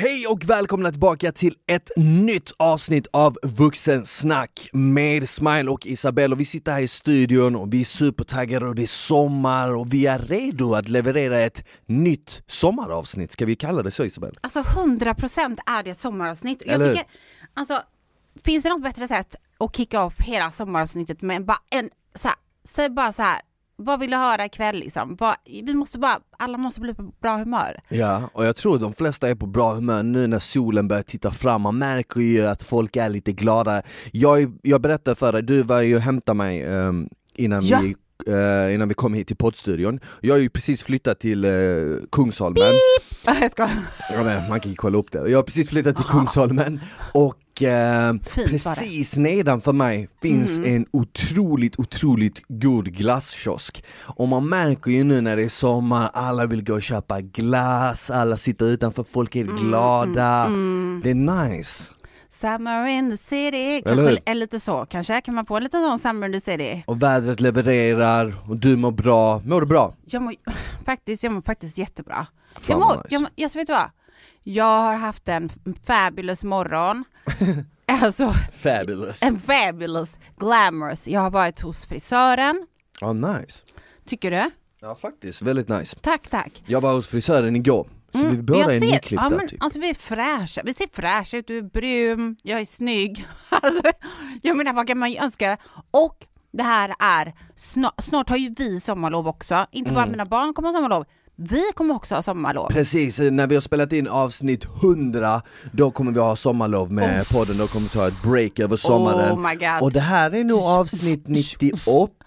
Hej och välkomna tillbaka till ett nytt avsnitt av Vuxensnack med Smile och Isabelle. Och vi sitter här i studion och vi är supertaggade och det är sommar och vi är redo att leverera ett nytt sommaravsnitt. Ska vi kalla det så Isabelle? Alltså 100% är det ett sommaravsnitt. Jag Eller hur? tycker, alltså, finns det något bättre sätt att kicka off hela sommaravsnittet med bara en, så här, säg bara så här, vad vill du höra ikväll liksom? Vad- vi måste bara, alla måste bli på bra humör. Ja, och jag tror de flesta är på bra humör nu när solen börjar titta fram. Man märker ju att folk är lite glada. Jag, jag berättade för dig, du var ju och hämtade mig ehm, innan, Ja. vi, eh, innan vi kom hit till poddstudion. Jag har ju precis flyttat till uh, Kungsholmen. Jag ska. Ja, men man kan ju kolla upp det. Jag har precis flyttat till Kungsholmen och eh, precis nedanför mig finns en otroligt, otroligt god glasskiosk. Och man märker ju nu när det är sommar, alla vill gå och köpa glass, alla sitter utanför, folk är glada. Det är nice. Summer in the city, Eller kanske är lite så kanske, kan man få en liten sån summer in the city? Och vädret levererar och du mår bra. Mår du bra? Jag mår faktiskt, jag mår faktiskt jättebra. Fan Jag mår, nice. jag, mår- jag, vet du vad? Jag har haft en fabulous morgon. alltså Fabulous. en fabulous, glamorous. Jag har varit hos frisören. Ja, nice. Tycker du? Ja faktiskt, väldigt nice. Tack, tack. Jag var hos frisören igår, så vi Mm, båda jag är nyklippta ja, men, typ. Alltså vi är fräscha, vi ser fräscha ut, du är brun, jag är snygg. Alltså, jag menar vad kan man önska? Och det här är, snart, snart har ju vi sommarlov också, inte Mm. bara mina barn kommer ha sommarlov, vi kommer också ha sommarlov. Precis, när vi har spelat in avsnitt 100 då kommer vi ha sommarlov med podden, då kommer vi ta ett break över sommaren. Oh my god. Och det här är nog avsnitt 98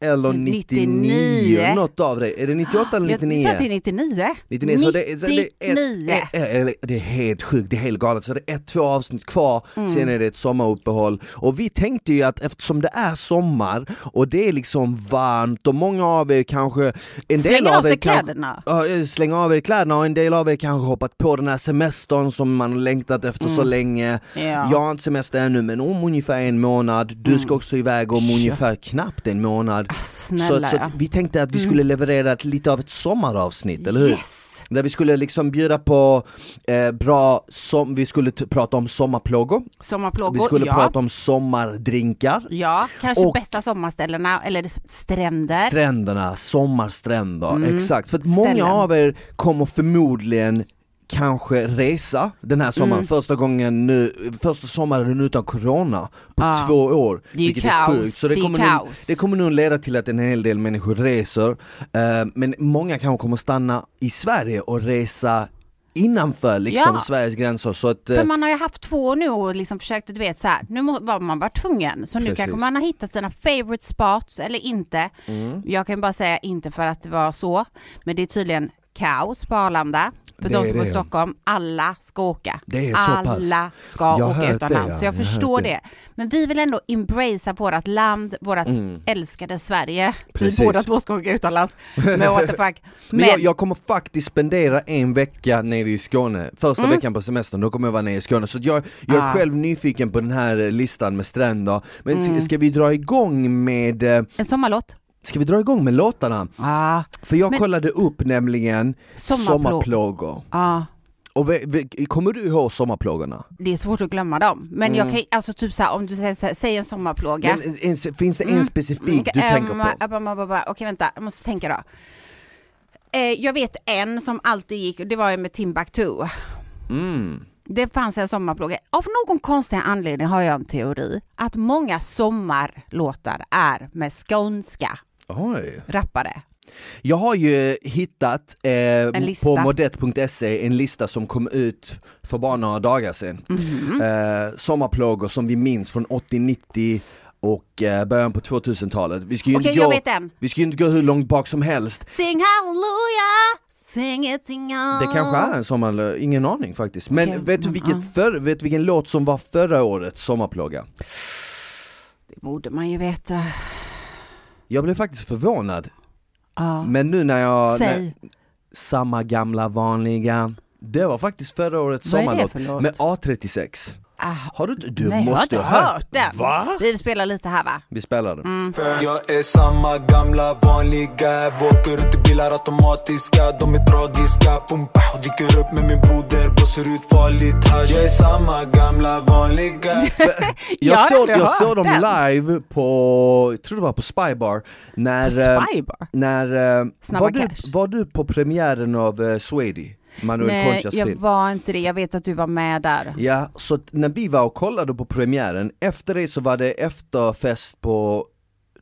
eller 99, 99. något av det. Är det 98 eller Jag tror 99? att det är 99. 99, så det, så det, är 99. ett, är, är, det är helt sjukt, det är helt galet. Så det är ett, två avsnitt kvar, Mm. sen är det ett sommaruppehåll. Och vi tänkte ju att eftersom det är sommar och det är liksom varmt och många av er kanske... En Slänger del av sig er kanske- kläderna. Ja, eh, slänga av er kläderna och en del av er kanske hoppat på den här semestern som man har längtat efter så länge. Mm. Ja. Jag har inte semester ännu men om ungefär en månad, du ska också iväg om ungefär knappt en månad. Ah, Så, Snälla så att vi tänkte att vi skulle leverera ett, lite av ett sommaravsnitt, eller hur? Yes! Där vi skulle liksom bjuda på eh, bra, som, vi skulle prata om sommarplågor, Sommarplågor, vi skulle ja. prata om sommardrinkar, Ja, kanske Och- bästa sommarställena, eller stränder. stränderna, sommarstränder, exakt. För att Mm. Ställen. många av er kommer förmodligen kanske resa den här sommaren, Mm. första gången nu, första sommaren utan corona på Ja. två år. Det är ju kaos, är sjukt. Så det, det kommer kaos. Nu, det kommer nog leda till att en hel del människor reser, eh, men många kanske kommer stanna i Sverige och resa innanför liksom Ja. Sveriges gränser. Så att, eh, För man har ju haft två år nu och liksom försökt, du vet så här, nu var man bara tvungen. Så nu Precis. kanske man har hittat sina favorite spots eller inte. Mm. Jag kan bara säga inte för att det var så, men det är tydligen kaos på Arlanda. För Det de som bor i. Stockholm, alla ska åka. Alla ska Jag åka hört det, utomlands. ja. Så jag Jag förstår det. det. Men vi vill ändå embracea vårt land, vårt Mm. älskade Sverige. Precis. Vi båda två ska åka utomlands. Men what the fuck. Men, Men, jag, jag kommer faktiskt spendera en vecka nere i Skåne, första veckan på semestern, då kommer jag vara nere i Skåne. Så jag, jag är Mm. Ah. själv nyfiken på den här listan med stränder. Men ska, ska vi dra igång med, eh, en sommarlåt? Ska vi dra igång med låtarna? Ah, För jag Men- kollade upp nämligen Sommarplå- sommarplågor. ah. Och ve, ve, kommer du ihåg sommarplågorna? Det är svårt att glömma dem. Men jag kan alltså typ såhär om du säger, säger, säger en sommarplåga. Mm. Men, en, finns det en Mm. specifik Okej, du ehm, tänker på? ba, ba, ba, ba. Okej vänta, jag måste tänka då. Eh, jag vet en som alltid gick, och det var ju med Timbuktu. Mm. Det fanns en sommarplåga. Av någon konstig anledning har jag en teori att många sommarlåtar är med skånska Oj. rappare. Jag har ju hittat eh, på modett.se en lista som kom ut för bara några dagar sedan. Mhm. Eh, sommarplågor som vi minns från 80, 90 och eh, början på 2000-talet. Vi ska ju Okej, inte gå, vi ska inte gå hur långt bak som helst. Sing hallelujah, sing it, sing on. Det kanske är en sommar, ingen aning faktiskt. Men Okej, vet, du men, vilket för, vet du vilken låt som var förra årets sommarplåga? Det borde man ju veta. Jag blev faktiskt förvånad, Ja. men nu när jag... Säg. När, samma gamla vanliga. Det var faktiskt förra årets sommarlåt med A36. Ah, Har du? Du nej, jag har måste inte hört den. Va? Vi spelar lite här va? Vi spelar den. Mm. Jag är samma gamla vanliga Åker ut i bilar automatiska De är tragiska Pum, pow, dyker upp med min broder Blåser ut farligt hasch Jag är samma gamla vanliga Jag, såg, jag såg dem den. live på, jag tror det var på Spybar. När, eh, Spybar? när eh, Snabba var, du, Cash. var du på premiären av uh, Swedy? Manuel Nej, Conchas jag film? var inte det. Jag vet att du var med där. Ja, så när vi var och kollade på premiären, efter det så var det efterfest på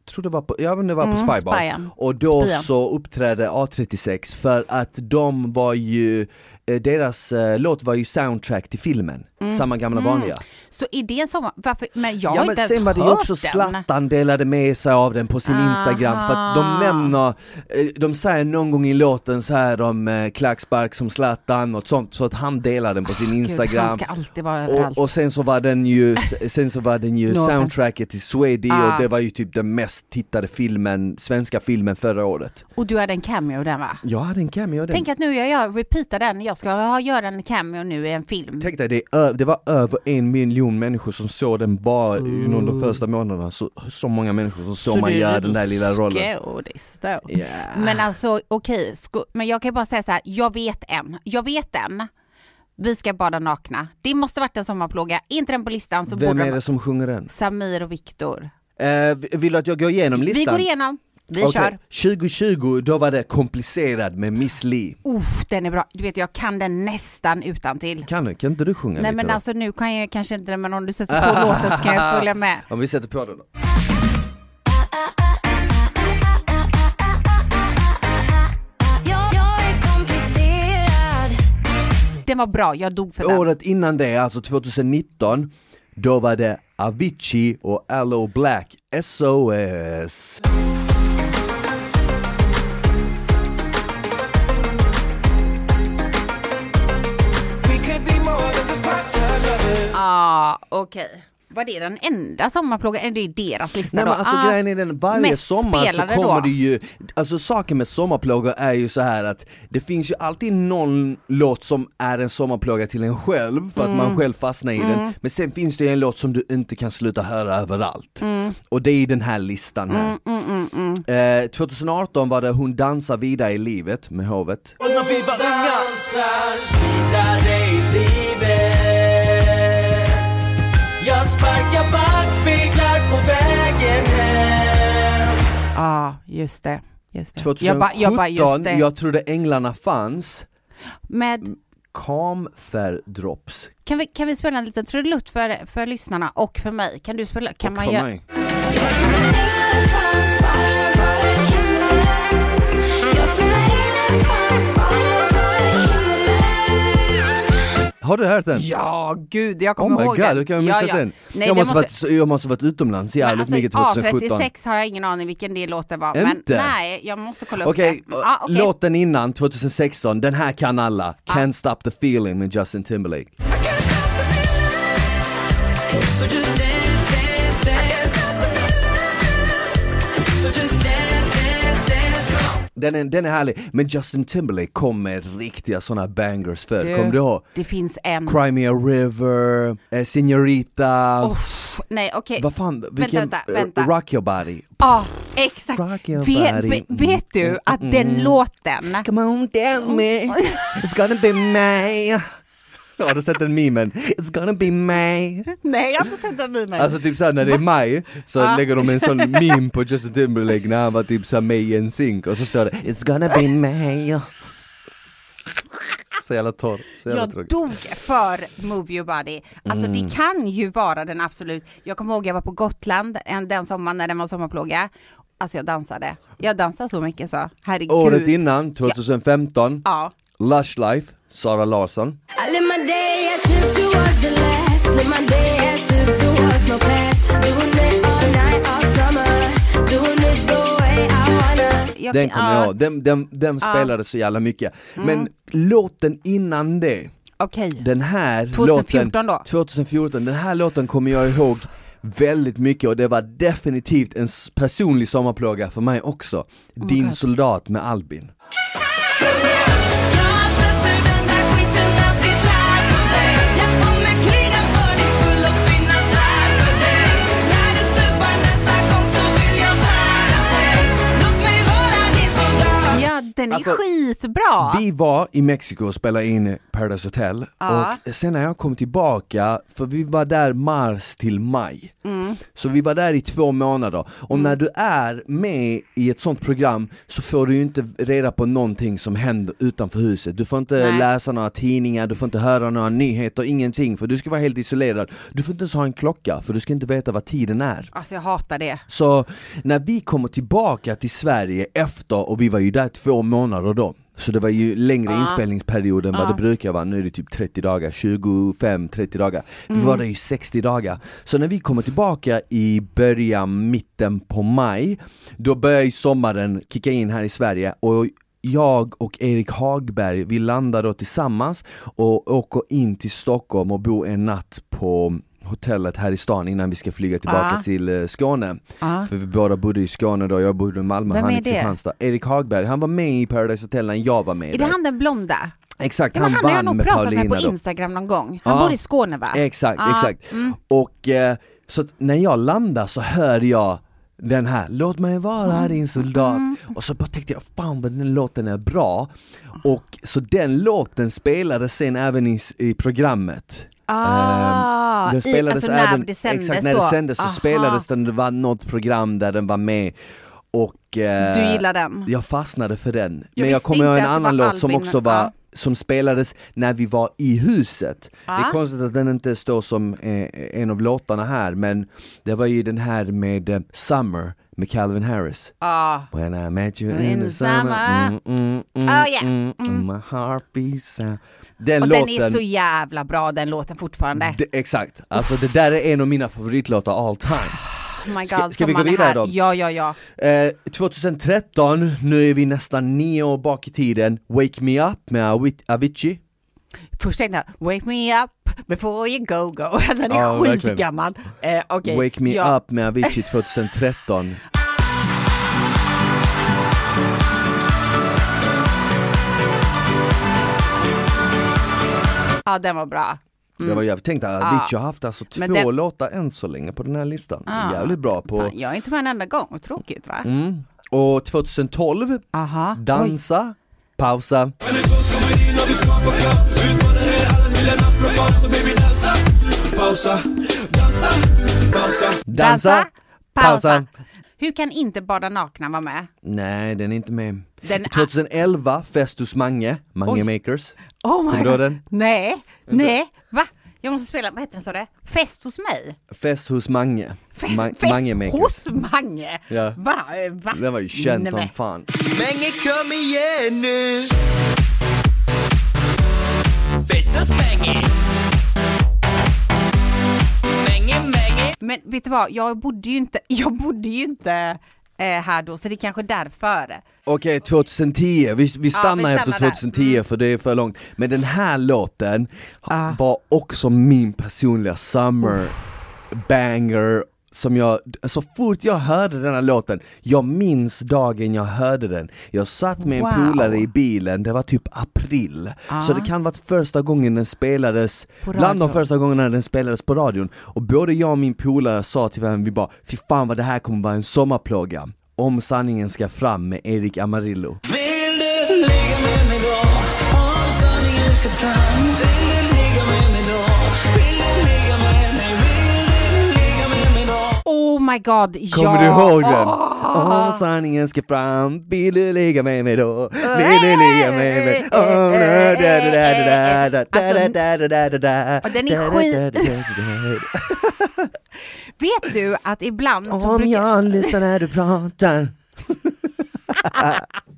jag tror det var på, ja men det var på Mm, Spybar. Spyan. Och då Spyan. så uppträdde A36 för att de var ju, deras eh, låt var ju soundtrack till filmen, Mm. samma gamla vanliga. Så är det en sommar... Varför? Men jag har Ja men inte ens sen var det ju också den. Zlatan delade med sig av den på sin Aha. Instagram för att de nämner, eh, de säger någon gång i låten så här om eh, klackspark som Zlatan och sånt så att han delar den på sin Gud, han Instagram. överallt. Och, och sen så var den ju, sen så var den ju soundtracket till Swedy Ah. och det var ju typ den mest tittade filmen, svenska filmen förra året. Och du hade en cameo den va? Jag hade en cameo den. Tänk att nu gör jag repeatar den, jag ska ha, göra en cameo nu i en film. Tänk dig, det, är det var över en miljon människor som såg den bara inom de första månaderna, så, så många människor som såg man du göra den där lilla rollen. skådis då. Ja. Men alltså okej, sko- men jag kan bara säga så här, jag vet en, jag vet en. Vi ska bada nakna. Det måste varit en sommarplåga, inte den på listan så Vem borde är den det som sjunger den? Samir och Viktor. Eh, vill du att jag går igenom listan? Vi går igenom, vi Okej, kör. 2020, då var det komplicerad med Miss Li. Uff, den är bra. Du vet jag kan den nästan utan till. Kan, du- kan inte du sjunga Nej lite men då? alltså nu kan jag kanske inte men om du sätter på låten så kan jag följa med. Om vi sätter på den då. Den var bra, jag dog för den. Året innan det, alltså 2019, då var det Avicii och Allo Black, SOS. Okej. Var det den enda sommarplågan? Är det deras lista Nej då? men alltså Ah, grejen är den, varje sommar så kommer då. det ju, alltså saken med sommarplågor är ju så här att det finns ju alltid någon låt som är en sommarplåga till en själv för att Mm. man själv fastnar i den, men sen finns det ju en låt som du inte kan sluta höra överallt. Mm. Och det är den här listan här. Eh, 2018 var det Hon dansar vidare i livet med hovet. Och när vi var unga Dansar vidare Ja, just det. Just det. 2017, Jag bara, jag bara just det. jag trodde änglarna fanns, Med, Kamferdrops. kan, vi, kan vi spela en liten trudelutt för, för lyssnarna och för mig? Kan du spela? Kan och man för göra- mig. Har du hört den? Ja, gud, jag Oh kommer my ihåg god, den. du kan ha ja, missat ja. den. Nej, jag, det måste Varit, jag måste varit utomlands jävligt alltså, mycket 2017. A36 har jag ingen aning vilken det låten var. Inte? Men nej, jag måste kolla upp Okej, det. Ja, okej. låten innan, 2016, den här kan alla. Can't stop the feeling med Justin Timberlake. Den är, den är härlig, men Justin Timberlake kom med riktiga såna bangers förr, kommer du ihåg? Det finns en. Cry Me A River, eh, Senorita, Uff, nej, okej. vad fan, vilken, vänta, eh, vänta. Rock Your Body. Ja, exakt. Rock your Vet, vet, vet du att den låten, Come on tell me, it's gonna be me. Har du sett den memen? It's gonna be me. nej jag har inte sett den memen. Alltså typ såhär när det är maj så Ja. lägger de en sån meme på Justin Timberlake när han var typ såhär i en synk och så står det It's gonna be me. Så jävla torr, så jävla jag tråkig. dog för Move Your Body. Alltså Mm. det kan ju vara den absolut, jag kommer ihåg jag var på Gotland en, den sommaren när den var sommarplåga. Alltså jag dansade. Jag dansade så mycket så, herregud. Året innan, 2015, Ja. Lush Life, Sara Larsson. Den kommer ja, jag ihåg, den, den, den spelade så jävla mycket. Men låten innan det, Okej. den här 2014 låten, då? 2014, den här låten kommer jag ihåg väldigt mycket och det var definitivt en s- personlig sommarplåga för mig också. Din God. soldat med Albin. Den är Alltså, skitbra! Vi var i Mexiko och spelade in Paradise Hotel Ja. och sen när jag kom tillbaka, för vi var där mars till maj, Mm. så vi var där i två månader och när du är med i ett sånt program så får du ju inte reda på någonting som händer utanför huset. Du får inte Nej. läsa några tidningar, du får inte höra några nyheter, ingenting för du ska vara helt isolerad. Du får inte ens ha en klocka för du ska inte veta vad tiden är. Alltså jag hatar det. Så när vi kommer tillbaka till Sverige efter, och vi var ju där två månader då så det var ju längre Ja. inspelningsperiod än vad Ja. det brukar vara, nu är det typ 30 dagar, 25-30 dagar Vi Mm. var där i 60 dagar Så när vi kommer tillbaka i början, mitten på maj Då börjar ju sommaren kicka in här i Sverige och jag och Erik Hagberg, vi landar då tillsammans och åker in till Stockholm och bor en natt på hotellet här i stan innan vi ska flyga tillbaka Ja. till eh, Skåne Ja. För vi båda bodde i Skåne då, jag bodde i Malmö, Vem han är i? Kristianstad Erik Hagberg, han var med i Paradise Hotel när jag var med Är det han den blonda? Exakt, Ja, men han han har jag vann nog med pratat med Paulina på då Instagram någon gång. Han Ja. bor i Skåne va? Exakt, exakt. mm. Och eh, så när jag landar så hör jag den här, låt mig vara Mm. din soldat. Och så bara tänkte jag, fan vad den låten är bra. Och så den låten spelades sen även i, i programmet. Ah, den i- spelades alltså när även, det sändes exakt när det sändes så Aha. spelades den, det var något program där den var med. Och eh, Du gillar den? jag fastnade för den. Jag Men jag kommer ihåg en annan låt som också var. Som spelades när vi var i huset. Det Ja. är konstigt att den inte står som eh, en av låtarna här, men det var ju den här med eh, Summer med Calvin Harris. Ah. When I met you in, In the summer, mm, mm, mm, Oh, yeah. mm, Mm. my heart beats out. Den Och låten, den är så jävla bra den låten fortfarande. det, exakt, alltså det där är en av mina favoritlåtar all time. Oh my Ska- God, ska vi gå vidare då? Ja, ja, ja. Eh, 2013, nu är vi nästan nio år bak i tiden, Wake Me Up med Avi- Avicii Först tänkte jag, wake me up before you go go. Den är Ja, skitgammal. Eh, okej. Wake Me ja. Up med Avicii 2013 Ja, den var bra. Det var jävligt, tänk dig, Avicii har haft alltså två det- låtar än så länge på den här listan, Ah. jävligt bra på Fan, jag är inte med en enda gång, tråkigt va? mm. Och 2012, Aha. Oj. Dansa, Pausa Dansa, pausa Hur kan inte Bada nakna vara med? Nej den är inte med Den är- 2011, Fest hos Mange, Mange Oj. Makers Oh my Kommer du ihåg den? Nej, nej, va? Jag måste spela, vad heter den sa det? Fest hos mig? Fest hos Mange, Fest, Ma- fest Mange Makers hos Mange? Ja. Va? Va? Den var ju känd som fan Mange kom igen nu Fest hos Mange Mange, Mange Men vet du vad, jag bodde ju inte, jag bodde ju inte eh, här då, så det är kanske därför. Okej, 2010, vi, vi stannar vi efter stannar där. 2010 Mm. för det är för långt Men den här låten Ah. var också min personliga summer banger som jag, så fort jag hörde den här låten, jag minns dagen jag hörde den Jag satt med en Wow. polare i bilen, det var typ april Så Ah. det kan vara första gången den spelades, bland de första gångerna den spelades på radion Och både jag och min polare sa till varandra, vi bara Fy fan vad det här kommer vara en sommarplåga Om sanningen ska fram med Erik Amarillo Vill du ligga med mig då? Om sanningen ska fram Vill du ligga med mig då? Vill du ligga med mig? Vill du ligga med mig då? Oh my god, ja! Kommer du ihåg den? Åh. Om sanningen ska fram, vill du ligga med mig då? Vill du ligga med mig? Oh, da, da, da, da, da, da, Alltså, da, da, da, da, da, och den är da, da, skit- da, da, da, da. Vet du att ibland så Om brukar... jag lyssnar när du pratar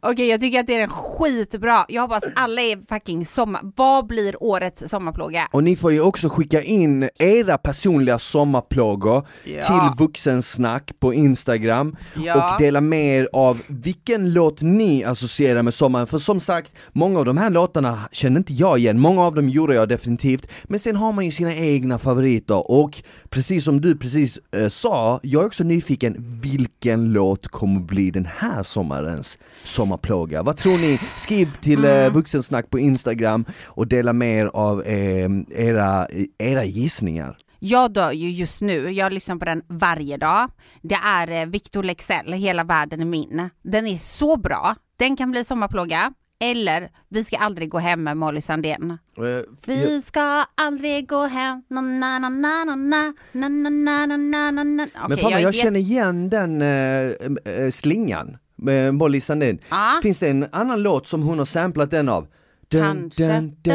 Okej, jag tycker att det är en skitbra. Jag hoppas alla är fucking sommar... Vad blir årets sommarplåga? Och ni får ju också skicka in era personliga sommarplågor Ja. till vuxensnack på Instagram Ja. och dela med er av vilken låt ni associerar med sommaren. För som sagt, många av de här låtarna känner inte jag igen, många av dem gjorde jag definitivt, men sen har man ju sina egna favoriter och precis som du precis eh, sa, jag är också nyfiken, vilken låt kommer bli den här sommarens sommarplåga? Vad tror ni? Skriv till eh, vuxensnack på Instagram och dela med er av eh, era, era gissningar. Jag dör ju just nu, jag lyssnar på den varje dag. Det är eh, Victor Lexell, Hela världen är min. Den är så bra. Den kan bli sommarplåga. Eller Vi ska aldrig gå hem med Molly Sandén. Eh, jag- Vi ska aldrig gå hem, na na na na na na na na na na na na na Men fan jag jätte- känner igen den äh, äh, slingan Molly Sandén. Ja. Finns det en annan låt som hon har samplat den av? Kanske. Ja, det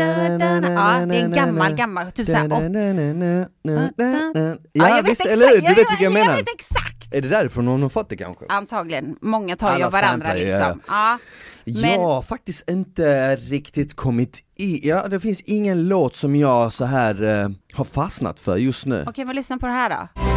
är en gammal, gammal, typ såhär Ja, jag vet visst, exakt, eller hur? Du vet vilka jag Jag menar. vet exakt! Är det därifrån hon har fått det kanske? Antagligen, många tar ju av varandra liksom. Ja. Jag har faktiskt inte riktigt kommit i, ja det finns ingen låt som jag så här eh, har fastnat för just nu. Okej men lyssna på det här då.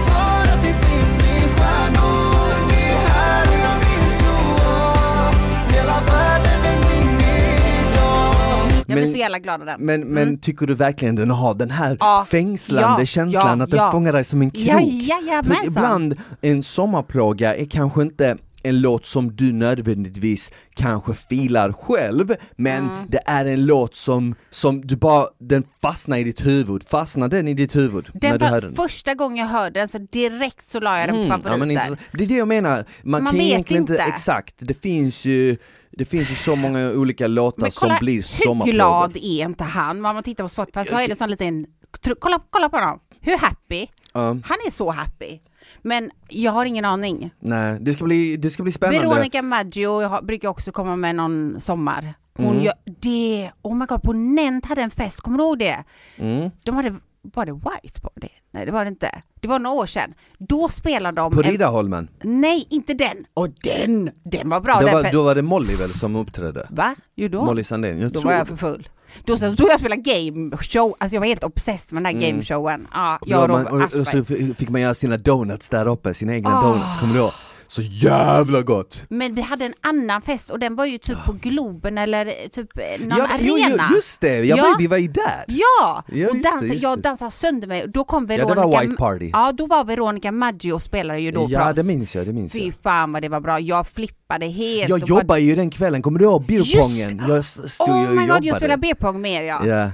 Jag blir Men- så jävla glad av den. Men, men tycker du verkligen den har den här Ja, fängslande ja, känslan ja, att den ja. fångar dig som en krok? Ja, För jajamensan. ibland, en sommarplåga är kanske inte en låt som du nödvändigtvis kanske filar själv, men Mm. det är en låt som, som du bara, den fastnar i ditt huvud, fastnar den i ditt huvud när Den du hör den? första gången jag hörde den så direkt så la jag den på Mm, ja, favoriter. inte, det är det jag menar, man, Man kan vet egentligen inte, exakt, det finns ju det finns ju så många olika låtar Men som kolla, blir hur sommarplågor. glad är inte han? Om man tittar på Spotify så är det sån liten, tro- kolla, kolla på honom, hur happy? Ja, Han är så happy. Men jag har ingen aning. nej, det ska bli, det ska bli spännande. Veronica Maggio har- brukar också komma med någon sommar. Hon Mm. gör det, oh my god, på Nent hade en fest, kommer du ihåg det? Mm. De hade, var det White på det? Nej det var det inte. Det var några år sedan. Då spelade de På en, Riddarholmen, Nej inte den! Och den! Den var bra den var, fe- då var det Molly väl som uppträdde? Va? Jo då? Molly Sandén, jag Då tror var jag för full. Då så tog jag och spelade game show, alltså jag var helt obsessed med den här game showen. Ja, jag och Robert man, och, och så fick man göra sina donuts där uppe, sina egna Ah. donuts, kommer du ihåg? Så jävla gott! Men vi hade en annan fest och den var ju typ på Globen eller eh, typ eh, någon Ja, jo, arena. jo, just det, jag Ja. Var, vi var ju där! Ja! Ja, och dansa, det, jag dansade sönder mig då kom Ja, Veronica... det var White Party. Ja, då var Veronica Maggio och spelade ju då Ja, det minns jag, det minns Fy jag. fan vad det var bra, jag flippade helt. Jag och bara- jobbade ju den kvällen, kommer du ihåg beerpongen? Jag stod ju Oh och my god, jobbade. jag spelade B-pong med er ja. Ja.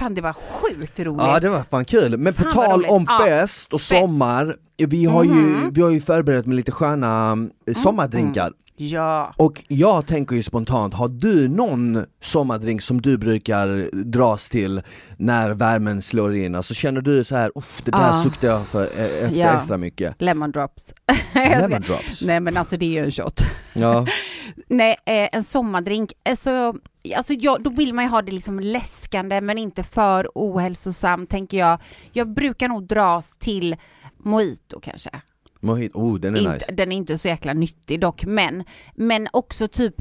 Fan det var sjukt roligt. Ja det var fan kul, men på Fan, tal om fest och. Mhm. sommar, vi har, ju, vi har ju förberett med lite sköna eh, sommardrinkar Ja. och jag tänker ju spontant, har du någon sommardrink som du brukar dras till när värmen slår in? Alltså känner du så här, "Uff, det där Ja. suktar jag för eh, efter Ja. extra mycket? Lemon drops. Lemon drops? Nej men alltså det är ju en shot. Ja, Nej, eh, en sommardrink, alltså, alltså jag, då vill man ju ha det liksom läskande men inte för ohälsosamt tänker jag. Jag brukar nog dras till mojito kanske. Mojito, oh den är Inte, nice. Den är inte så jäkla nyttig dock, men, men också typ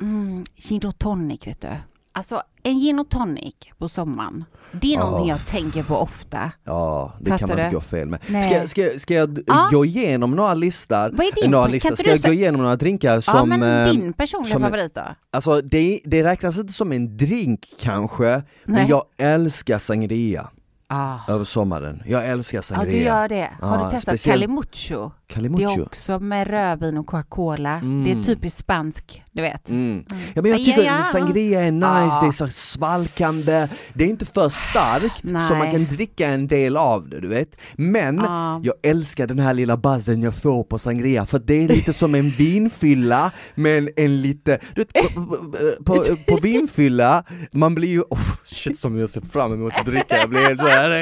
mm, gin och tonic vet du. Alltså en gin och tonic på sommaren, det är någonting Åh. jag tänker på ofta. Ja, det Fattar kan man inte du? gå fel med. Nej. Ska, ska, ska jag Ja. gå igenom några listor? Vad är din- några listor? inte Ska jag gå igenom några drinkar som... ja men eh, din personliga som- favorit då? Alltså det, det räknas inte som en drink kanske, men Nej. jag älskar sangria Ah. över sommaren. Jag älskar Ja sangria. du gör det. Har Ja, du testat speciellt- Calimucho? Det Calimucho. är också med rödvin och Coca-Cola. Det är typiskt spansk, du vet. Mm. Ja, men jag Ja, tycker ja. sangria är nice, Ja. det är så svalkande, det är inte för starkt Nej. så man kan dricka en del av det du vet. Men Ja. jag älskar den här lilla buzzen jag får på sangria för det är lite som en vinfylla men en lite, du vet, på, på, på, på vinfylla, man blir ju, oh, shit som jag ser fram emot att dricka, jag blir helt såhär, Det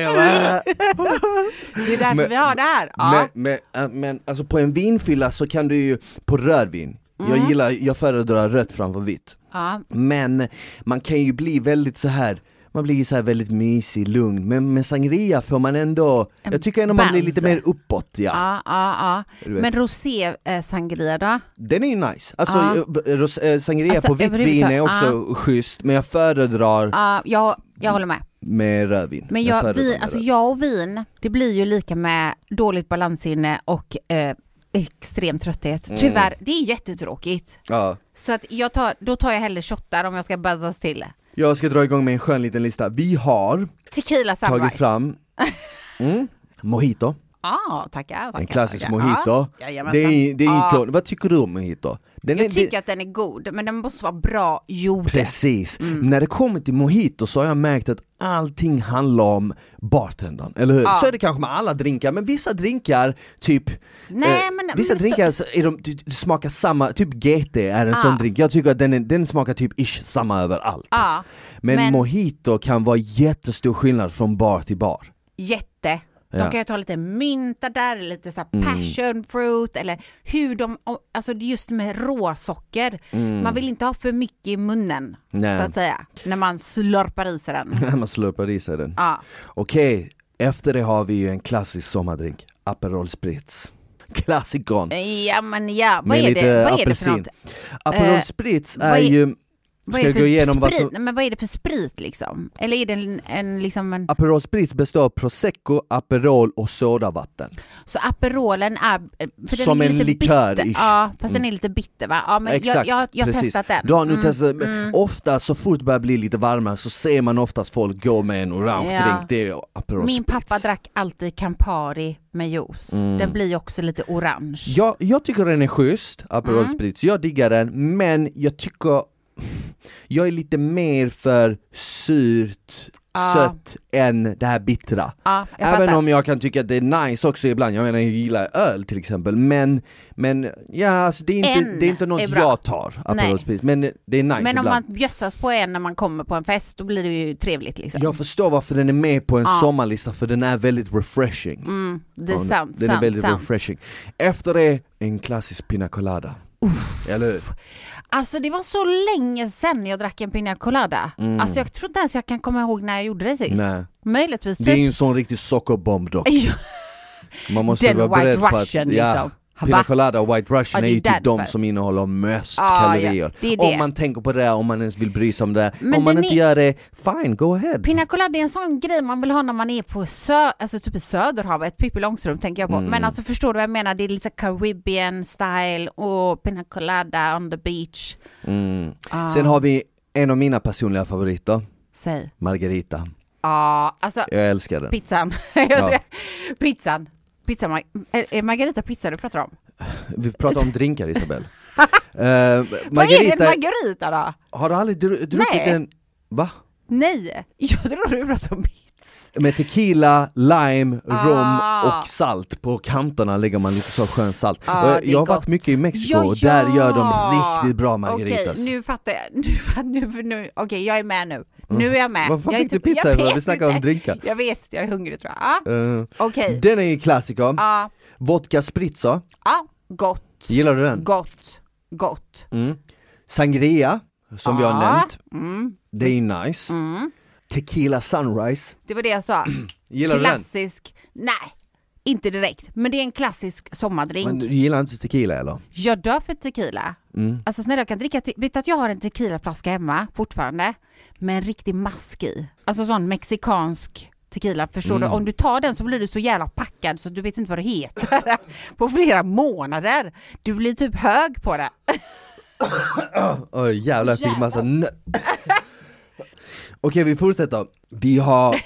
är därför Men- vi har det här. Ja. men, men, äh, men alltså på en vinfylla så kan du ju, på rödvin, jag gillar, jag föredrar rött framför vitt. Ja. Men man kan ju bli väldigt så här man blir så här väldigt mysig, lugn, men med sangria får man ändå, En jag tycker ändå man blir lite mer uppåt ja. Ja, ja, ja. Men rosé eh, sangria då? Den är ju nice, alltså Ja. eh, ros- eh, sangria Alltså, på vitt vin är också schysst, men jag föredrar Ja, jag, jag håller med. med rödvin. Men jag, vin, med alltså rödvin. jag och vin, det blir ju lika med dåligt balanssinne och eh, extrem trötthet. Mm. Tyvärr, det är jättetråkigt. Ja. Så att jag tar, då tar jag hellre shottar om jag ska buzzas till. Jag ska dra igång med en skön liten lista, vi har Tequila sunrise. tagit fram mm, mojito, Ah, tackar, tackar. En klassisk tackar. mojito. Ja, det är, det är klon. Vad tycker du om mojito? Den Jag är- tycker att den är god, men den måste vara bra gjord. Precis. Mm. När det kommer till mojito så har jag märkt att allting handlar om bartendern, eller hur? Ja. Så är det kanske med alla drinkar, men vissa drinkar, typ Nej, eh, men- Vissa men drinkar så är de, de smakar samma, typ GT är en Ja. sån drink, jag tycker att den, är, den smakar typ ish samma överallt. Men, men- mojito kan vara jättestor skillnad från bar till bar. jätte. De Ja. Mm. kan ju ta lite mynta där, lite så här passion fruit eller hur de, alltså just med råsocker. Man vill inte ha för mycket i munnen Mm. Nej. så att säga, när man slurpar i sig den. När man slurpar i sig den. Ja. Okej, efter det har vi ju en klassisk sommardrink, Aperol Spritz. Klassikern. Ja men ja, vad Med är det, vad är det för något? Aperol Eh, Spritz vad är är- ju, Vad ska jag gå igenom vad sprit? som men vad är det för sprit liksom? Eller är det en, en liksom en... Aperol Spritz består av prosecco, Aperol och sodavatten. Så Aperolen är... För den Som är en likör-ish. bitter. Ja, fast den är lite bitter va? Ja men jag, Exakt, jag, jag har precis. testat den. Du har nu Mm, testat, men ofta så fort det börjar bli lite varmare så ser man oftast folk gå med en orange Ja. drink, det är Aperol Min Spritz. pappa drack alltid Campari med juice. Mm. Den blir också lite orange. Jag, jag tycker den är schysst, Aperol Mm. Spritz, jag diggar den, men jag tycker jag är lite mer för surt, Ja. sött än det här bittra. Jag Även om jag kan tycka att det är nice också ibland, jag menar jag gillar öl till exempel, men, men ja, alltså det, är inte, En det är inte något är jag tar, Aperol men det är nice Men om ibland. man bjössas på en när man kommer på en fest, då blir det ju trevligt liksom. Jag förstår varför den är med på en Ja. sommarlista, för den är väldigt refreshing. Mm, det är Ja, sant, Den sant, är väldigt sant. refreshing. Efter det, en klassisk pina colada. Eller hur? Alltså det var så länge sedan jag drack en pina colada. Alltså jag tror inte ens jag kan komma ihåg när jag gjorde det sist. Mm. Nej. Möjligtvis Det är typ... ju en sån riktig sockerbomb dock. Man måste Den vara White beredd på Russian, att, ja, liksom. Pina colada och White Russian Ja, är ju typ de som innehåller mest Ja, kalorier. ja, det det. Om man tänker på det, där, om man ens vill bry sig om det. Men om man inte är- gör det, fine, go ahead. Pina colada är en sån grej man vill ha när man är på sö alltså typ i Söderhavet, Pippi Långstrump tänker jag på. Mm. Men alltså förstår du vad jag menar? Det är lite Caribbean style och pina colada on the beach. Mm. Ah. Sen har vi en av mina personliga favoriter, Säg. Margarita. Ja, alltså Jag älskar den. pizzan. Ja. pizzan. Pizzan, Mar- är, Margarita pizza du pratar om? Vi pratar om drinkar Isabel. uh, Vad är det Margarita, Margarita då? har du aldrig dru- druckit Nej. en, va? Nej, jag tror du pratar om pizza. Med tequila, lime, rom Ah. och salt. På kanterna lägger man lite så skön salt. Ah, jag, har varit gott. mycket i Mexiko Ja, och där ja. gör de riktigt bra margaritas. Okej, nu fattar jag. Nu, nu, nu, Okej, jag är med nu. Nu är jag med. Varför jag är fick du typ- pizza jag ifrån? Vi vet snackar om drinkar. Jag vet, jag är hungrig tror jag. Ja, Eh, Okej. Den är ju klassiker. Ja, Vodka spritzer, ja, gott. gillar du den? Gott. Gott. Mm. Sangria, som vi har nämnt, Mm, det är ju nice. mm. Tequila sunrise, Det var det jag sa. gillar du den? Klassisk. Nej, inte direkt. Men det är en klassisk sommardrink. Men du gillar inte tequila eller? Jag dör för tequila. Mm. Alltså snälla jag kan dricka, vet du att jag har en tequilaflaska hemma fortfarande? Med en riktig mask i. Alltså sån mexikansk tequila, förstår Mm. du? Om du tar den så blir du så jävla packad så du vet inte vad det heter på flera månader. Du blir typ hög på det. Oj jävlar, jag fick massa nö- Okej vi fortsätter. Vi har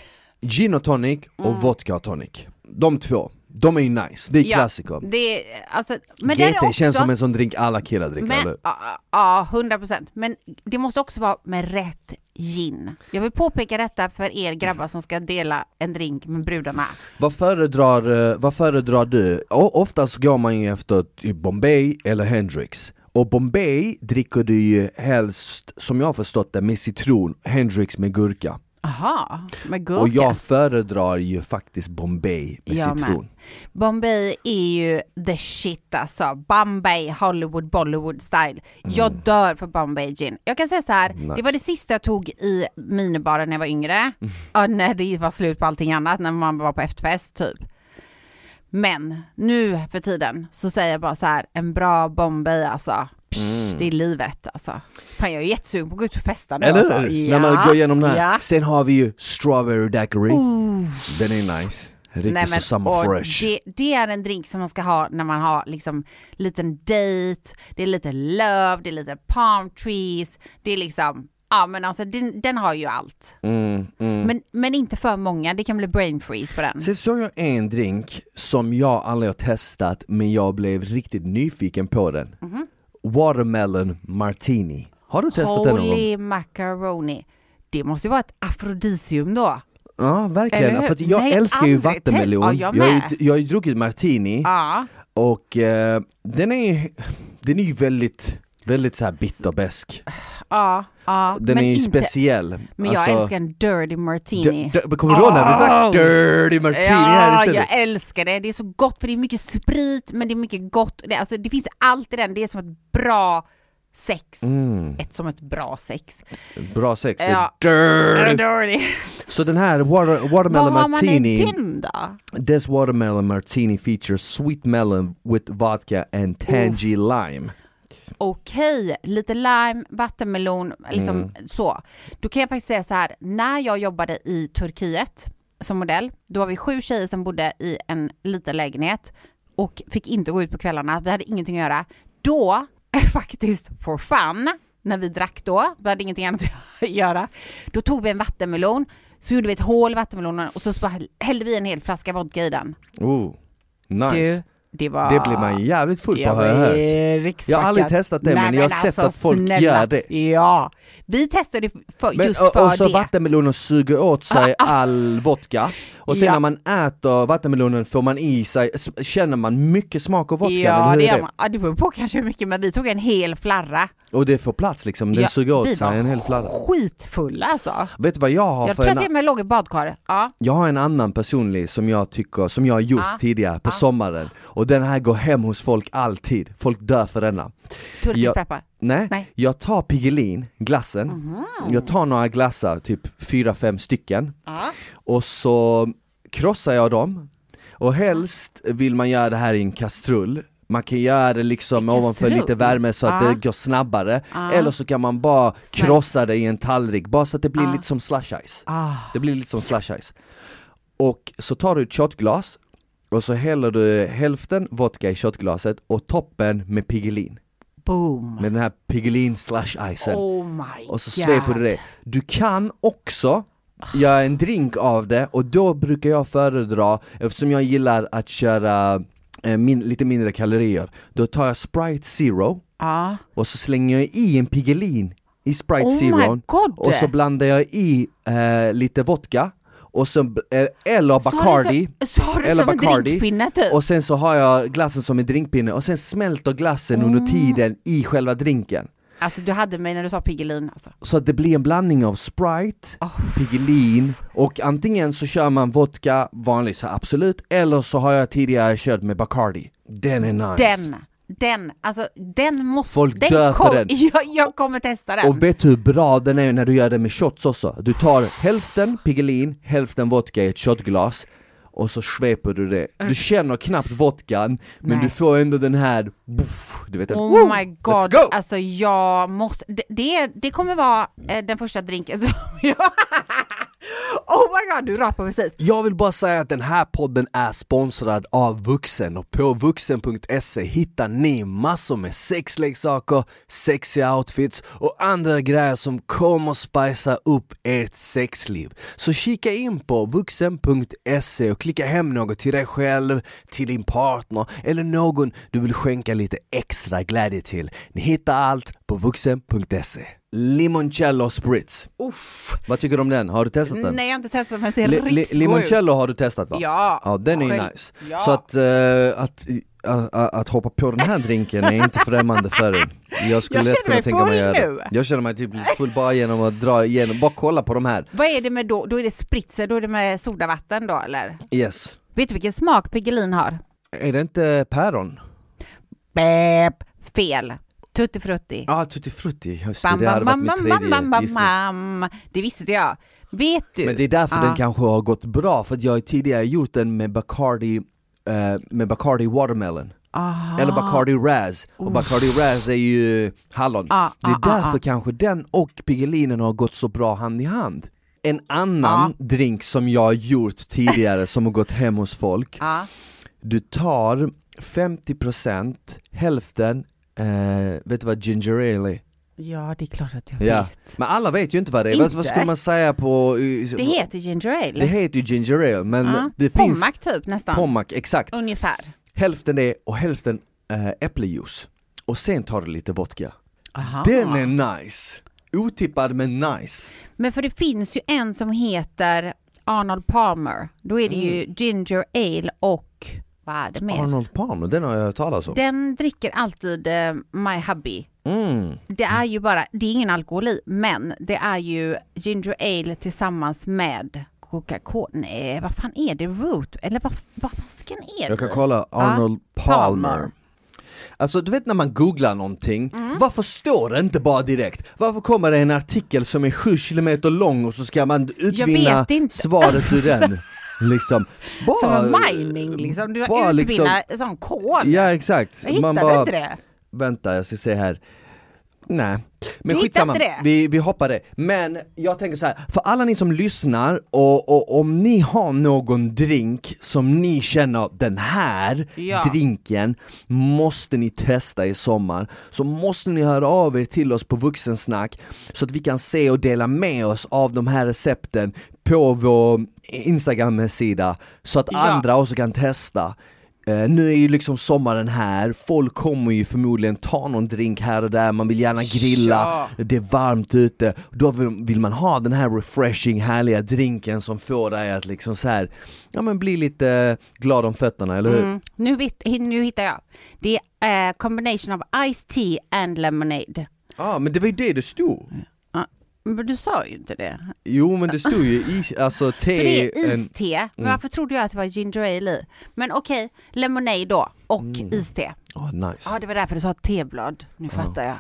gin och tonic och Mm. vodka och tonic. De två, de är ju nice, det är Ja, klassiker. Det alltså, men GT också... känns som en sån drink alla killar dricker Men, eller? ja, 100 procent. Men det måste också vara med rätt gin. Jag vill påpeka detta för er grabbar som ska dela en drink med brudarna. Vad föredrar, eh, vad föredrar du? Oftast går man ju efter typ Bombay eller Hendrix Och Bombay dricker du ju helst, som jag har förstått det, med citron, Hendrix med gurka Aha, med gurka. Och jag föredrar ju faktiskt Bombay med Jag med. citron Bombay är ju the shit alltså. Bombay, Hollywood, Bollywood style. Jag Mm. dör för Bombay gin. Jag kan säga så här, Nice. det var det sista jag tog i minibaren när jag var yngre. Mm. När det var slut på allting annat, när man var på efterfest typ. Men nu för tiden så säger jag bara så här, en bra Bombay alltså. Psh, Det är livet alltså. Fan jag är jättesugen på att gå ut och festa nu Mm. Eller alltså. hur? När man går igenom den här. Ja. Sen har vi ju Strawberry Daiquiri, Ooh. den är nice Riktigt Nej, så men, summer fresh Det, det är en drink som man ska ha när man har liksom liten date, det är lite löv, det är lite palm trees, det är liksom, Ja men alltså den, den har ju allt. Mm, mm. Men, men inte för många, det kan bli brain freeze på den. Sen såg jag en drink som jag aldrig har testat men jag blev riktigt nyfiken på den. Mhm. Watermelon martini. Har du testat den någon gång? Holy macaroni. Det måste ju vara ett afrodisium då. Ja verkligen, för jag Nej, älskar ju vattenmelon. Ja, jag jag, har jag har ju druckit martini Ja. och eh, den är den är ju väldigt, väldigt så här bitterbesk. Ja, ja. Den men är ju inte, speciell. Men jag Alltså, älskar en dirty martini. d- Kommer du ihåg när vi drack dirty martini här Ja, istället? jag älskar det. Det är så gott för det är mycket sprit men det är mycket gott. Det, alltså, det finns allt i den. Det är som ett bra sex. Mm, Ett som ett bra sex. bra sex, Ja. dirty. Dirty. Så den här water, Vad watermelon har man martini i den då? This watermelon martini features sweet melon with vodka and tangy lime. Okej, lite lime, vattenmelon, liksom Mm. så. Då kan jag faktiskt säga så här, när jag jobbade i Turkiet som modell, då var vi sju tjejer som bodde i en liten lägenhet och fick inte gå ut på kvällarna, vi hade ingenting att göra. Då, faktiskt for fun, när vi drack då, vi hade ingenting annat att göra, då tog vi en vattenmelon, så gjorde vi ett hål i vattenmelonen och så hällde vi en hel flaska vodka i den. Oh, nice. Du, det var... Det blir man jävligt full på Jag har jag hört. Jag har aldrig testat det, men jag har sett att folk gör det. alltså, Ja, vi testade för, Men, just och, för och så det. vattenmelonen suger åt sig all vodka och sen Ja. när man äter vattenmelonen får man i sig, känner man mycket smak av vodka, Ja, det gör det? man. Ja, det beror på kanske hur mycket, men vi tog en hel flarra. Och det får plats liksom, den Ja, suger åt vi sig var en hel flarra. skitfulla alltså. Vet du vad jag har Jag för tror en, att med låg i badkar. Ja. Jag har en annan personlig som jag tycker, som jag har gjort Ja. tidigare på sommaren och den här går hem hos folk alltid, folk dör för denna. Turkisk Ja. peppar. Nej, Nej. jag tar Piggelin, glassen, Mhm. jag tar några glassar, typ fyra fem stycken Ja. och så krossar jag dem och helst vill man göra det här i en kastrull man kan göra det liksom ovanför lite värme så att Ja. det går snabbare Ja. Eller så kan man bara krossa det i en tallrik, bara så att det blir Ja. lite som slush ice Ah. Det blir lite som slush ice Och så tar du ett shotglas och så häller du hälften vodka i shotglaset och toppen med Piggelin Boom. Med den här Piggelin slush icen Oh my och så sveper du det. Du kan också göra en drink av det och då brukar jag föredra, eftersom jag gillar att köra eh, min, lite mindre kalorier, då tar jag Sprite Zero Ja. och så slänger jag i en Piggelin i Sprite Oh Zero och så blandar jag i eh, lite vodka och så, eh, eller Bacardi Så, du eller Bacardi. typ. och sen så har jag glassen som en drinkpinne och sen smälter glassen under Mm. tiden i själva drinken Alltså du hade mig när du sa Piggelin alltså. Så det blir en blandning av Sprite, Oh. Piggelin och antingen så kör man vodka, vanlig så absolut, eller så har jag tidigare kört med Bacardi. Den är nice. Den, den, alltså den måste... Folk den dör för den. Jag, jag kommer testa den. Och vet du hur bra den är när du gör det med shots också? Du tar hälften Piggelin, hälften vodka i ett shotglas och så sveper du det. Du känner knappt vodkan, men Nej. du får ändå den här, buff, du vet den, Oh woo, my let's god, go! alltså jag måste, det, det, det kommer vara eh, den första drinken som jag... oh my god, du rapar precis. Jag vill bara säga att den här podden är sponsrad av Vuxen och på vuxen.se hittar ni massor med sexleksaker, sexiga outfits och andra grejer som kommer spicea upp ert sexliv. Så kika in på vuxen.se och klicka hem något till dig själv, till din partner eller någon du vill skänka lite extra glädje till. Ni hittar allt på vuxen.se. Limoncello Spritz. Uff. Vad tycker du om den? Har du testat den? Nej jag har inte testat men det ser Li- li- god ut. limoncello har du testat va? Ja. Ja den är ju nice. Ja. Så att, eh, att, att, att, att hoppa på den här drinken är inte främmande för dig. Jag skulle Jag lätt kunna tänka mig full göra det. Jag känner mig typ lite full bara genom att dra igenom, bara kolla på de här. Vad är det med då? Då är det spritzer, då är det med sodavatten då eller? Yes. Vet du vilken smak Piggelin har? Är det inte päron? Bäp. Fel. Tutti frutti. Ja, ah, tutti frutti, just det, Bam, det hade bam, varit bam, bam, bam, bam. Det visste jag. Vet du? Men det är därför Ja. den kanske har gått bra, för jag har tidigare gjort den med Bacardi, eh, med Bacardi Watermelon. Aha. Eller Bacardi Raz, och Bacardi Raz är ju hallon. Ah, det är ah, ah, därför ah. kanske den och Piggelinen har gått så bra hand i hand. En annan drink som jag har gjort tidigare som har gått hem hos folk, du tar 50% hälften, eh, vet du vad ginger ale är? Ja, det är klart att jag Ja. vet. Men alla vet ju inte vad det är, vad, vad Inte. skulle man säga på... Det heter ginger ale. det heter ju ginger ale, men ja. det finns... Pommac typ nästan. Pommac, exakt. Ungefär. Hälften det och hälften äh, äppeljuice. Och sen tar du lite vodka. Aha. Den är nice! Otippad men nice. Men för det finns ju en som heter Arnold Palmer. Då är det ju Mm. ginger ale och vad är det mer? Arnold Palmer, den har jag hört talas om. Den dricker alltid eh, My Hubby. Mm. Det är ju bara, det är ingen alkohol i, men det är ju ginger ale tillsammans med Coca-Cola. Nej, vad fan är det? Root? Eller vad, vad fasken är det? Jag kan kolla Arnold Palmer. Palmer. Alltså du vet när man googlar någonting, Mm. varför står det inte bara direkt? Varför kommer det en artikel som är 7 kilometer lång och så ska man utvinna svaret ur den? Liksom. Bara, Som en mining liksom, du bara utvinna liksom- sån kod. Ja exakt. Jag hittade bara, inte det. Vänta jag ska se här. Nej, men skitsamma. Vi, vi hoppar det. Men jag tänker så här, för alla ni som lyssnar och, och om ni har någon drink som ni känner den här Ja. drinken måste ni testa i sommar så måste ni höra av er till oss på Vuxensnack så att vi kan se och dela med oss av de här recepten på vår Instagram-sida så att Ja. andra också kan testa. Eh, nu är ju liksom sommaren här, folk kommer ju förmodligen ta någon drink här och där, man vill gärna grilla, Ja. det är varmt ute, då vill, man ha den här refreshing, härliga drinken som får dig att liksom så här, ja men bli lite glad om fötterna, eller hur? Mm. Nu, vet, nu hittar jag. Det är eh, combination of iced tea and lemonade. Ja men det var ju det det stod. Men du sa ju inte det. Jo men det stod ju i, alltså te, Så det är en, iste. Mm. Varför trodde jag att det var ginger ale i? Men okej, lemonade då och Mm. iste. oh, nice. Ja, det var därför du sa teblad. Nu fattar jag.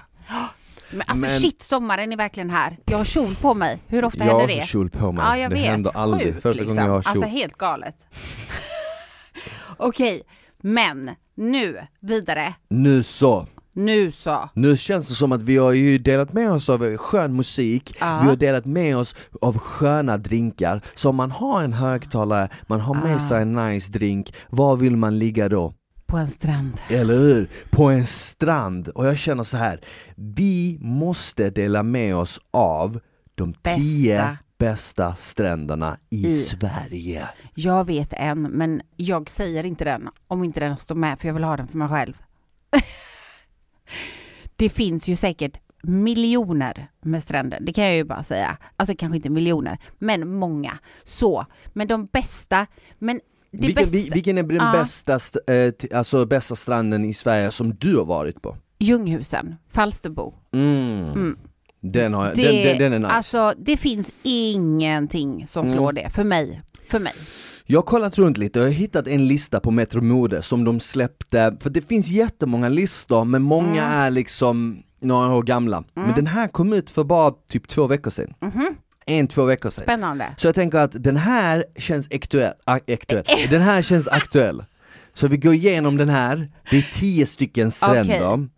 Men alltså Men- shit, sommaren är verkligen här. Jag har kjol på mig. Hur ofta jag händer har det? också kjol på mig, Ja, jag det vet. händer aldrig, Sjukt, första gången jag har kjol. Alltså helt galet. Okej, men nu vidare. Nu så, Nu så. Nu känns det som att vi har ju delat med oss av skön musik, Ja. vi har delat med oss av sköna drinkar. Så om man har en högtalare, man har med Ah. sig en nice drink, var vill man ligga då? På en strand. Eller hur? På en strand. Och jag känner så här. vi måste dela med oss av de tio Bästa. bästa stränderna i, I. Sverige. Jag vet en, men jag säger inte den om inte den står med för jag vill ha den för mig själv. det finns ju säkert miljoner med stränder, det kan jag ju bara säga. Alltså kanske inte miljoner, men många. Så, men de bästa, men det Vilken, bästa, vi- vilken är den Ja. bästa, st- eh, alltså bästa stranden i Sverige som du har varit på? Ljunghusen, Falsterbo. Mm. Mm. Den, har jag, Det, den, den, den är nice. Alltså det finns ingenting som Mm. slår det, för mig. För mig. Jag har kollat runt lite och jag har hittat en lista på Metro Mode som de släppte, för det finns jättemånga listor men många Mm. är liksom några år gamla. Men den här kom ut för bara typ två veckor sedan. Mhm. En, två veckor sedan. Spännande. Så jag tänker att den här känns aktuell, aktuell. den här känns aktuell. Så vi går igenom den här, det är tio stycken stränder.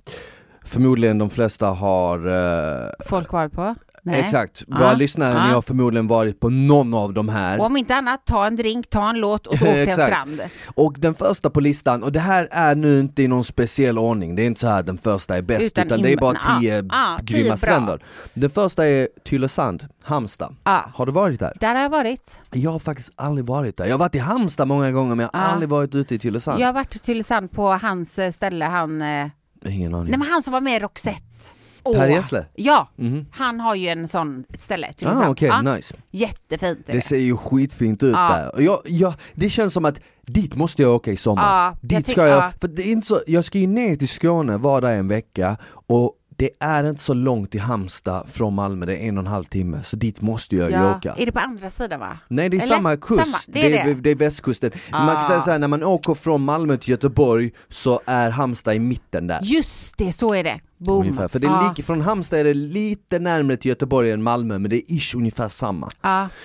Förmodligen de flesta har eh, Folk var på? Nej. Exakt, Ja. våra lyssnare Ja. har förmodligen varit på någon av de här. Och om inte annat, ta en drink, ta en låt och så åk till en Exakt. strand. Och den första på listan, och det här är nu inte i någon speciell ordning, det är inte så här den första är bäst, Utan utan, det är bara tio ja, ja, tio grymma bra. stränder. Den första är Tylösand, Halmstad. Ja. Har du varit där? Där har jag varit. Jag har faktiskt aldrig varit där. Jag har varit i Halmstad många gånger men jag har Ja. aldrig varit ute i Tylösand. Jag har varit till Tylösand på hans ställe, han, eh, Ingen aning. nej men han som var med i Roxette. Åh. Per Gessle? Ja, Mhm. han har ju en sån ställe, Tylösand. Ah, okej, ja, nice. Jättefint är Det det. ser ju skitfint ut Ja. där. Och Jag, jag, det känns som att dit måste jag åka i sommar. Ja, jag dit tyck- ska jag, ja. för det är inte så, jag ska ju ner till Skåne, vara där en vecka och det är inte så långt till Halmstad från Malmö, det är en och en halv timme, så dit måste jag ju åka. Är det på andra sidan va? Nej det är Eller? samma kust, Samma, det är det. det är västkusten. Man kan säga såhär, när man åker från Malmö till Göteborg så är Halmstad i mitten där. Just det, så är det. Boom. Ungefär. För det ja. ligger, från Halmstad är det lite närmare till Göteborg än Malmö, men det är ish ungefär samma.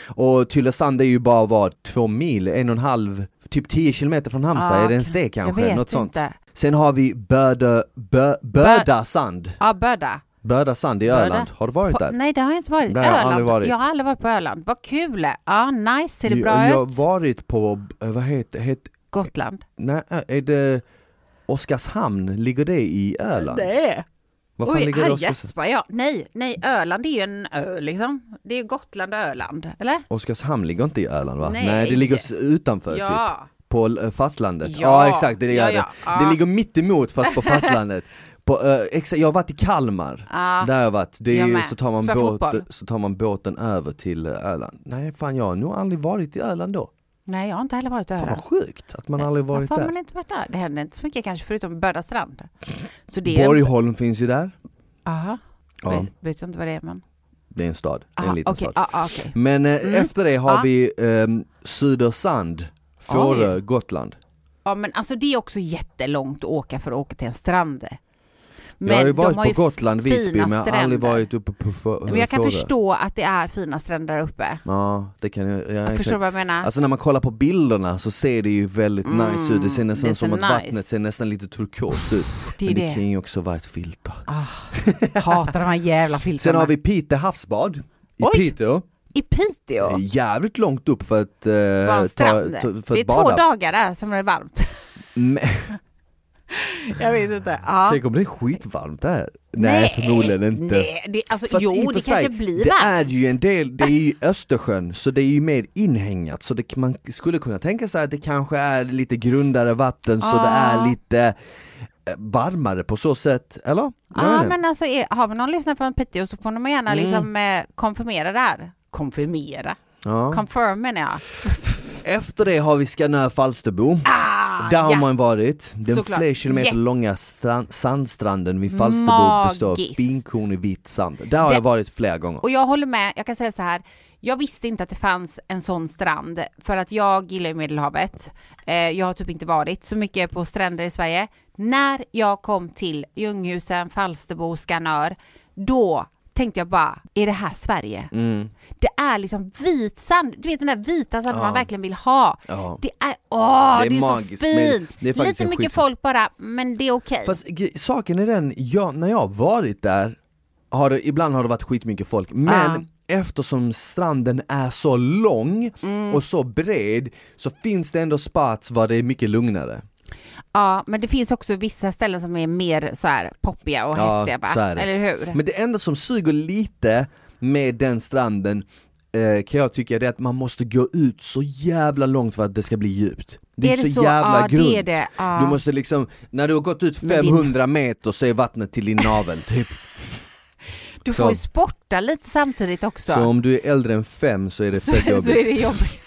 Och Tylösand är ju bara vad, två mil, en och en halv, typ 10 kilometer från Halmstad, är det ens det kanske? Jag vet Något sånt. inte. Sen har vi Bödö, Bö, Bödasand, Ja, Böda. Bödasand i Böda. Öland, har du varit På, där? nej, det har jag inte varit. Nej, jag har varit. Jag har aldrig varit på Öland. Vad kul! Ja, nice. Ser det Jag- bra jag har ut? varit på, eh, vad heter, heter Gotland. nej, är det Oskarshamn, ligger det i Öland? Nej. Vad Oj, ligger här gäspar jag. Nej, nej, Öland är ju en ö liksom. Det är Gotland och Öland, eller? Oskarshamn ligger inte i Öland va? Nej. det ligger utanför typ. Ja. På eh, fastlandet? Ja. Ja, exakt, det gör Ja, ja. det. Ja. Det ligger mitt emot fast på fastlandet. På, exakt, jag har varit i Kalmar, Ja. där har jag varit. Det är, ju- så, tar man båt, så tar man båten över till eh, Öland. Nej fan jag har nog aldrig varit i Öland då. Nej, jag har inte heller varit i Fan vad sjukt att man aldrig varit Varför har där. man inte varit där? Det händer inte så mycket kanske förutom Böda strand. Så det är... Borgholm finns ju där. Aha. Ja, Vet, vet jag inte vad det är men... det är en stad, det är Aha, en liten okej. stad. Ja, ja, okej. Men eh, Mm. efter det har Ja. vi um, Södersand, Fårö, Gotland. Ja men alltså det är också jättelångt att åka för att åka till en strand. Jag har ju varit har på ju Gotland, Visby, men jag har aldrig varit uppe på Få- Men jag kan Fårö. förstå att det är fina stränder där uppe. Ja, det kan jag, ja, Jag exakt. förstår vad jag menar. Alltså när man kollar på bilderna så ser det ju väldigt Mm, nice ut, det ser nästan det som att nice. vattnet ser nästan lite turkost ut. det Men det det. kan ju också vara ett filter. Ah, hatar de här jävla filtrarna. Sen har vi Pite havsbad i Oj! Piteå. I Piteå? Jävligt långt upp för att, eh, ta, ta, för det är att två dagar där som det är varmt. Jag vet inte. Ja. tänk om det är skitvarmt där? Nej, förmodligen inte. Nej, det, alltså, Fast jo, det sig, kanske blir Det varmt. är ju en del, det är ju Östersjön, så det är ju mer inhängat så det, man skulle kunna tänka sig att det kanske är lite grundare vatten så det Ah. är lite eh, varmare på så sätt, eller? Ja, men alltså är, har vi någon lyssnare från Piteå så får de gärna Mm. liksom eh, konfirmera det här. Konfirmera? ja. Confirm menar jag. Efter det har vi Skanör Falsterbo, Ah, där har ja. man varit. Den Såklart. flera kilometer Jätte- långa strand, sandstranden vid Falsterbo består av finkornig vit sand. Där har Det- jag varit flera gånger. Och jag håller med, jag kan säga så här. Jag visste inte att det fanns en sån strand för att jag gillar Medelhavet. Eh, jag har typ inte varit så mycket på stränder i Sverige. När jag kom till Ljunghusen, Falsterbo, Skanör, då tänkte jag bara, är det här Sverige? Mm. Det är liksom vit sand, du vet den där vita sanden Ja. man verkligen vill ha. Ja. Det är, åh, Det är det är, magiskt, så fint! det är Lite mycket skit- folk bara, men det är okej. Fast g- saken är den, jag, när jag har varit där, har det, ibland har det varit skitmycket folk, men eftersom stranden är så lång Mm. och så bred så finns det ändå spots var det är mycket lugnare. Ja, men det finns också vissa ställen som är mer så här poppiga och Ja, häftiga va? så är. Eller hur? Men det enda som suger lite med den stranden eh, kan jag tycka är att man måste gå ut så jävla långt för att det ska bli djupt. Det är, så, jävla ja, grunt. Det är det. Ja. Du måste liksom, när du har gått ut Med din- 500 meter så är vattnet till din navel typ. du får så- ju sporta lite samtidigt också. Så om du är äldre än fem så är det så, fett så är jobbigt. det jobbigt.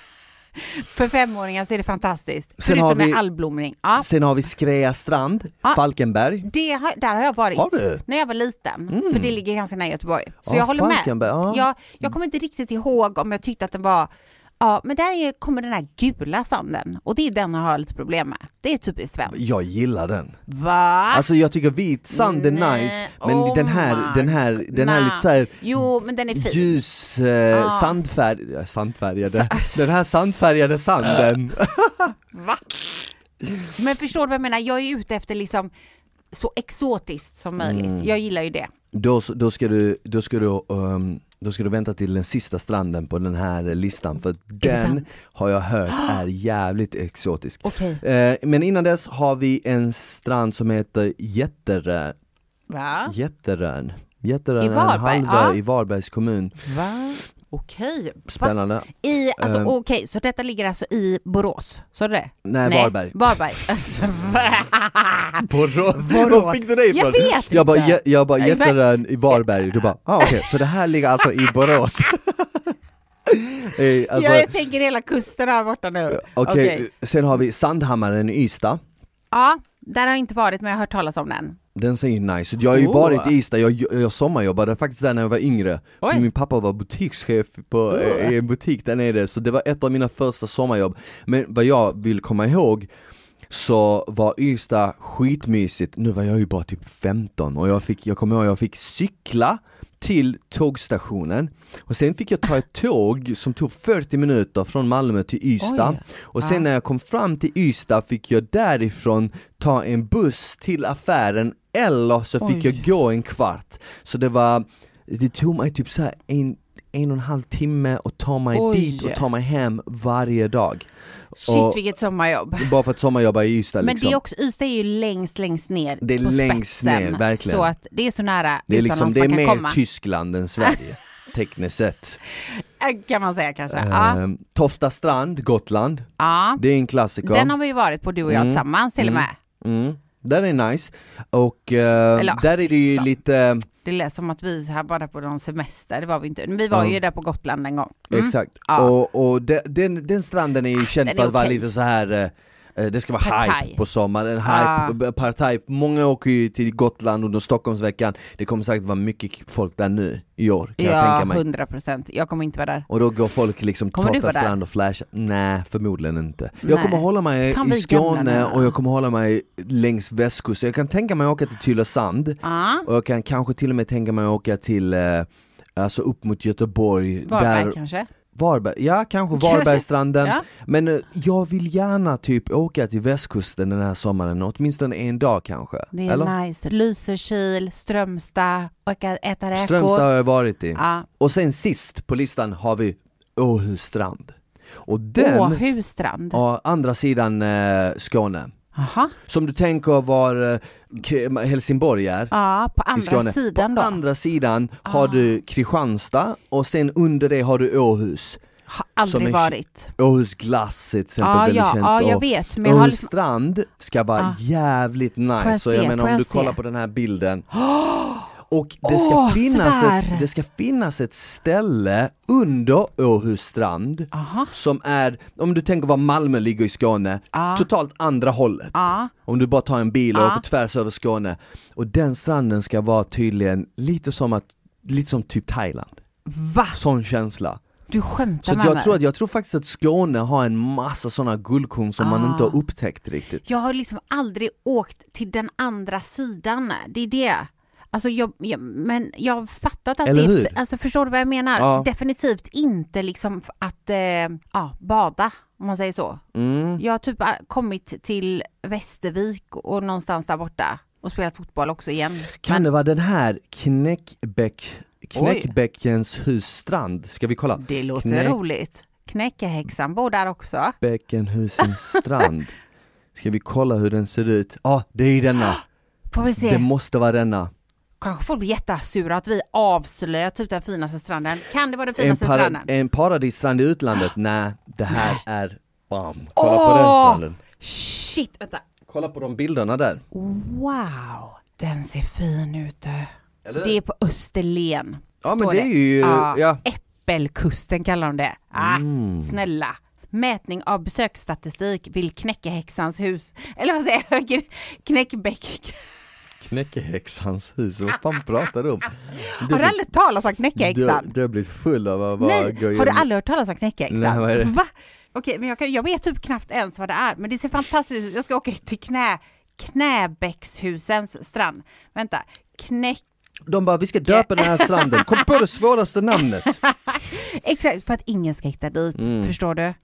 För femåringar så är det fantastiskt. Sen Förutom har vi- med algblomning. Ja. Sen har vi Skrea strand, Ja. Falkenberg. Det har, där har jag varit Har du? när jag var liten, Mm. för det ligger ganska nära Göteborg. Så Ja, jag håller med. Falkenberg, ja. Jag, jag kommer inte riktigt ihåg om jag tyckte att den var Ja, men där är, kommer den här gula sanden och det är den jag har lite problem med. Det är typiskt svenskt. Jag gillar den. Va? Alltså jag tycker vit sand är Nej, nice, men oh den här, den här, den här lite såhär Jo, men den är fin. ljus, eh, Ah. sandfärg, ja, sandfärgade, Sa- den här sandfärgade sanden. Va? Men förstår du vad jag menar? Jag är ute efter liksom så exotiskt som möjligt. Mm. Jag gillar ju det. Då, då, ska du, då, ska du, um, då ska du vänta till den sista stranden på den här listan för den har jag hört är jävligt exotisk. Okej. Eh, men innan dess har vi en strand som heter Jätterön. Va? Jätterön. Jätterön I är en Varberg, halvö ja. i Varbergs kommun. Va? Okej. Spännande. I, alltså Ehm. okej, så detta ligger alltså i Borås? Sa du det? Nej, Varberg. Varberg. Alltså, Borås? Borås. Var fick du det ifrån? Jag vet Jag bara, inte. jag bara Nej, men- Jätterön i Varberg, du bara, ah, okej, så det här ligger alltså i Borås? Alltså, jag tänker hela kusten här borta nu. Okej, sen har vi Sandhammaren i Ystad. Ja, där har jag inte varit men jag har hört talas om den. Den ju nice. Jag har ju Oh. varit i Ystad, jag, jag sommarjobbade faktiskt där när jag var yngre. Oj. För min pappa var butikschef på, i en butik där nere, så det var ett av mina första sommarjobb. Men vad jag vill komma ihåg så var Ystad skitmysigt, nu var jag ju bara typ 15 och jag, fick, jag kommer ihåg jag fick cykla till tågstationen och sen fick jag ta ett tåg som tog 40 minuter från Malmö till Ystad Oj. och sen Ja. när jag kom fram till Ystad fick jag därifrån ta en buss till affären eller så fick Oj. jag gå en kvart. Så det var, det tog mig typ så en en och en halv timme och ta mig Oj. dit och ta mig hem varje dag. Shit Och- vilket sommarjobb. Bara för att sommarjobba i Ystad Men liksom. det är också, Ystad är ju längst, längst ner Det är på längst spetsen. ner, verkligen. Så att det är så nära det är, liksom, det är mer komma. Tyskland än Sverige, tekniskt sett. Kan man säga kanske. Ja. Ehm, Tofta strand, Gotland, ja. det är en klassiker. Den har vi ju varit på du och jag Mm. tillsammans till och med. mm. Den är nice, och eh, Eller, där är det ju så. lite, Det lät som att vi här bara på någon semester, det var vi inte. Men vi var Ja. ju där på Gotland en gång. Mm. exakt, Ja. och, och de, den, den stranden är ju känd den för att vara lite så här eh, det ska vara Partaj. hype på sommaren, Ah. hype, partaj. Många åker ju till Gotland under Stockholmsveckan, det kommer säkert vara mycket folk där nu i år kan jag Ja, tänka mig. 100 procent. Jag kommer inte vara där. Och då går folk liksom Kommer strand och flashar, nej förmodligen inte. Jag Nej. kommer hålla mig Fan, i Skåne och jag kommer hålla mig längs västkusten, jag kan tänka mig att åka till Tylösand Ja, och jag kan kanske till och med tänka mig att åka till, eh, alltså upp mot Göteborg, Varberg där, kanske? Varberg, ja kanske. Varbergstranden, Ja. men eh, jag vill gärna typ åka till västkusten den här sommaren, åtminstone en dag kanske. Det är Eller? nice. Lysekil, Strömstad, åka, äta räkor. Strömstad har jag varit i. Ja. Och sen sist på listan har vi Åhus strand. Och den, Åhusstrand. Ja, andra sidan eh, Skåne. Jaha. Som du tänker var eh, Helsingborg är. Ja, på andra sidan På då. andra sidan har Ah. du Kristianstad och sen under det har du Åhus. Har aldrig är- varit. Åhus glass till exempel väldigt ja, känt. ja, jag vet. Men jag har Åhus liksom... strand ska vara Ah. jävligt Får jag nice, så jag se? menar om du se? kollar på den här bilden och det ska, Åh, finnas svär! ett, det ska finnas ett ställe under Åhus strand Aha. som är, om du tänker var Malmö ligger i Skåne, Ja. totalt andra hållet. Ja. Om du bara tar en bil och Ja. åker tvärs över Skåne. Och den stranden ska vara tydligen lite som att, lite som typ Thailand. Va? Sån känsla. Du skämtar Så med jag mig? tror, att, jag tror faktiskt att Skåne har en massa sådana guldkorn som man Ah. inte har upptäckt riktigt. Jag har liksom aldrig åkt till den andra sidan. Det är det. Alltså jag, jag, men jag har fattat att Eller det är, alltså förstår du vad jag menar? Ja. Definitivt inte liksom att eh, ja, bada, om man säger så. Mm. Jag har typ äh, kommit till Västervik och någonstans där borta och spelat fotboll också igen. Kan Men det vara den här Knäckbäck, Knäckbäckens husstrand? Ska vi kolla? det låter Knäck- roligt. Knäckehäxan bor där också. Bäckenhusens strand. Ska vi kolla hur den ser ut? Ja, ah, det är denna. Får vi se. Det måste vara denna. Kanske folk blir jättesura att vi avslöjar typ den finaste stranden. Kan det vara den En, finaste para, stranden? en paradisstrand i utlandet? Nej, det här är bam. Kolla på Åh! den stranden. Shit, vänta. Kolla på de bilderna där. Wow, den ser fin ut. Eller? Det är på Österlen. Ja men står det är ju, Ja. ja. Äppelkusten kallar de det. Ah, Mm. Snälla. Mätning av besöksstatistik vill Knäckehäxans hus. Eller vad säger jag? Kn- Knäckbäck. Knäckehäxans hus, vad fan pratar du om? Har du aldrig talat om Knäckehäxan? Du, du har blivit full av att bara Nej, har du aldrig hört talas om Knäckehäxan? Nej, vad är det? Va? Okej, men jag, kan, jag vet typ knappt ens vad det är, men det ser fantastiskt ut. Jag ska åka till knä, Knäbäckshusens strand. Vänta, Knäck... De bara, vi ska döpa den här stranden, kom på det svåraste namnet! Exakt, för att ingen ska hitta dit, Mm. förstår du?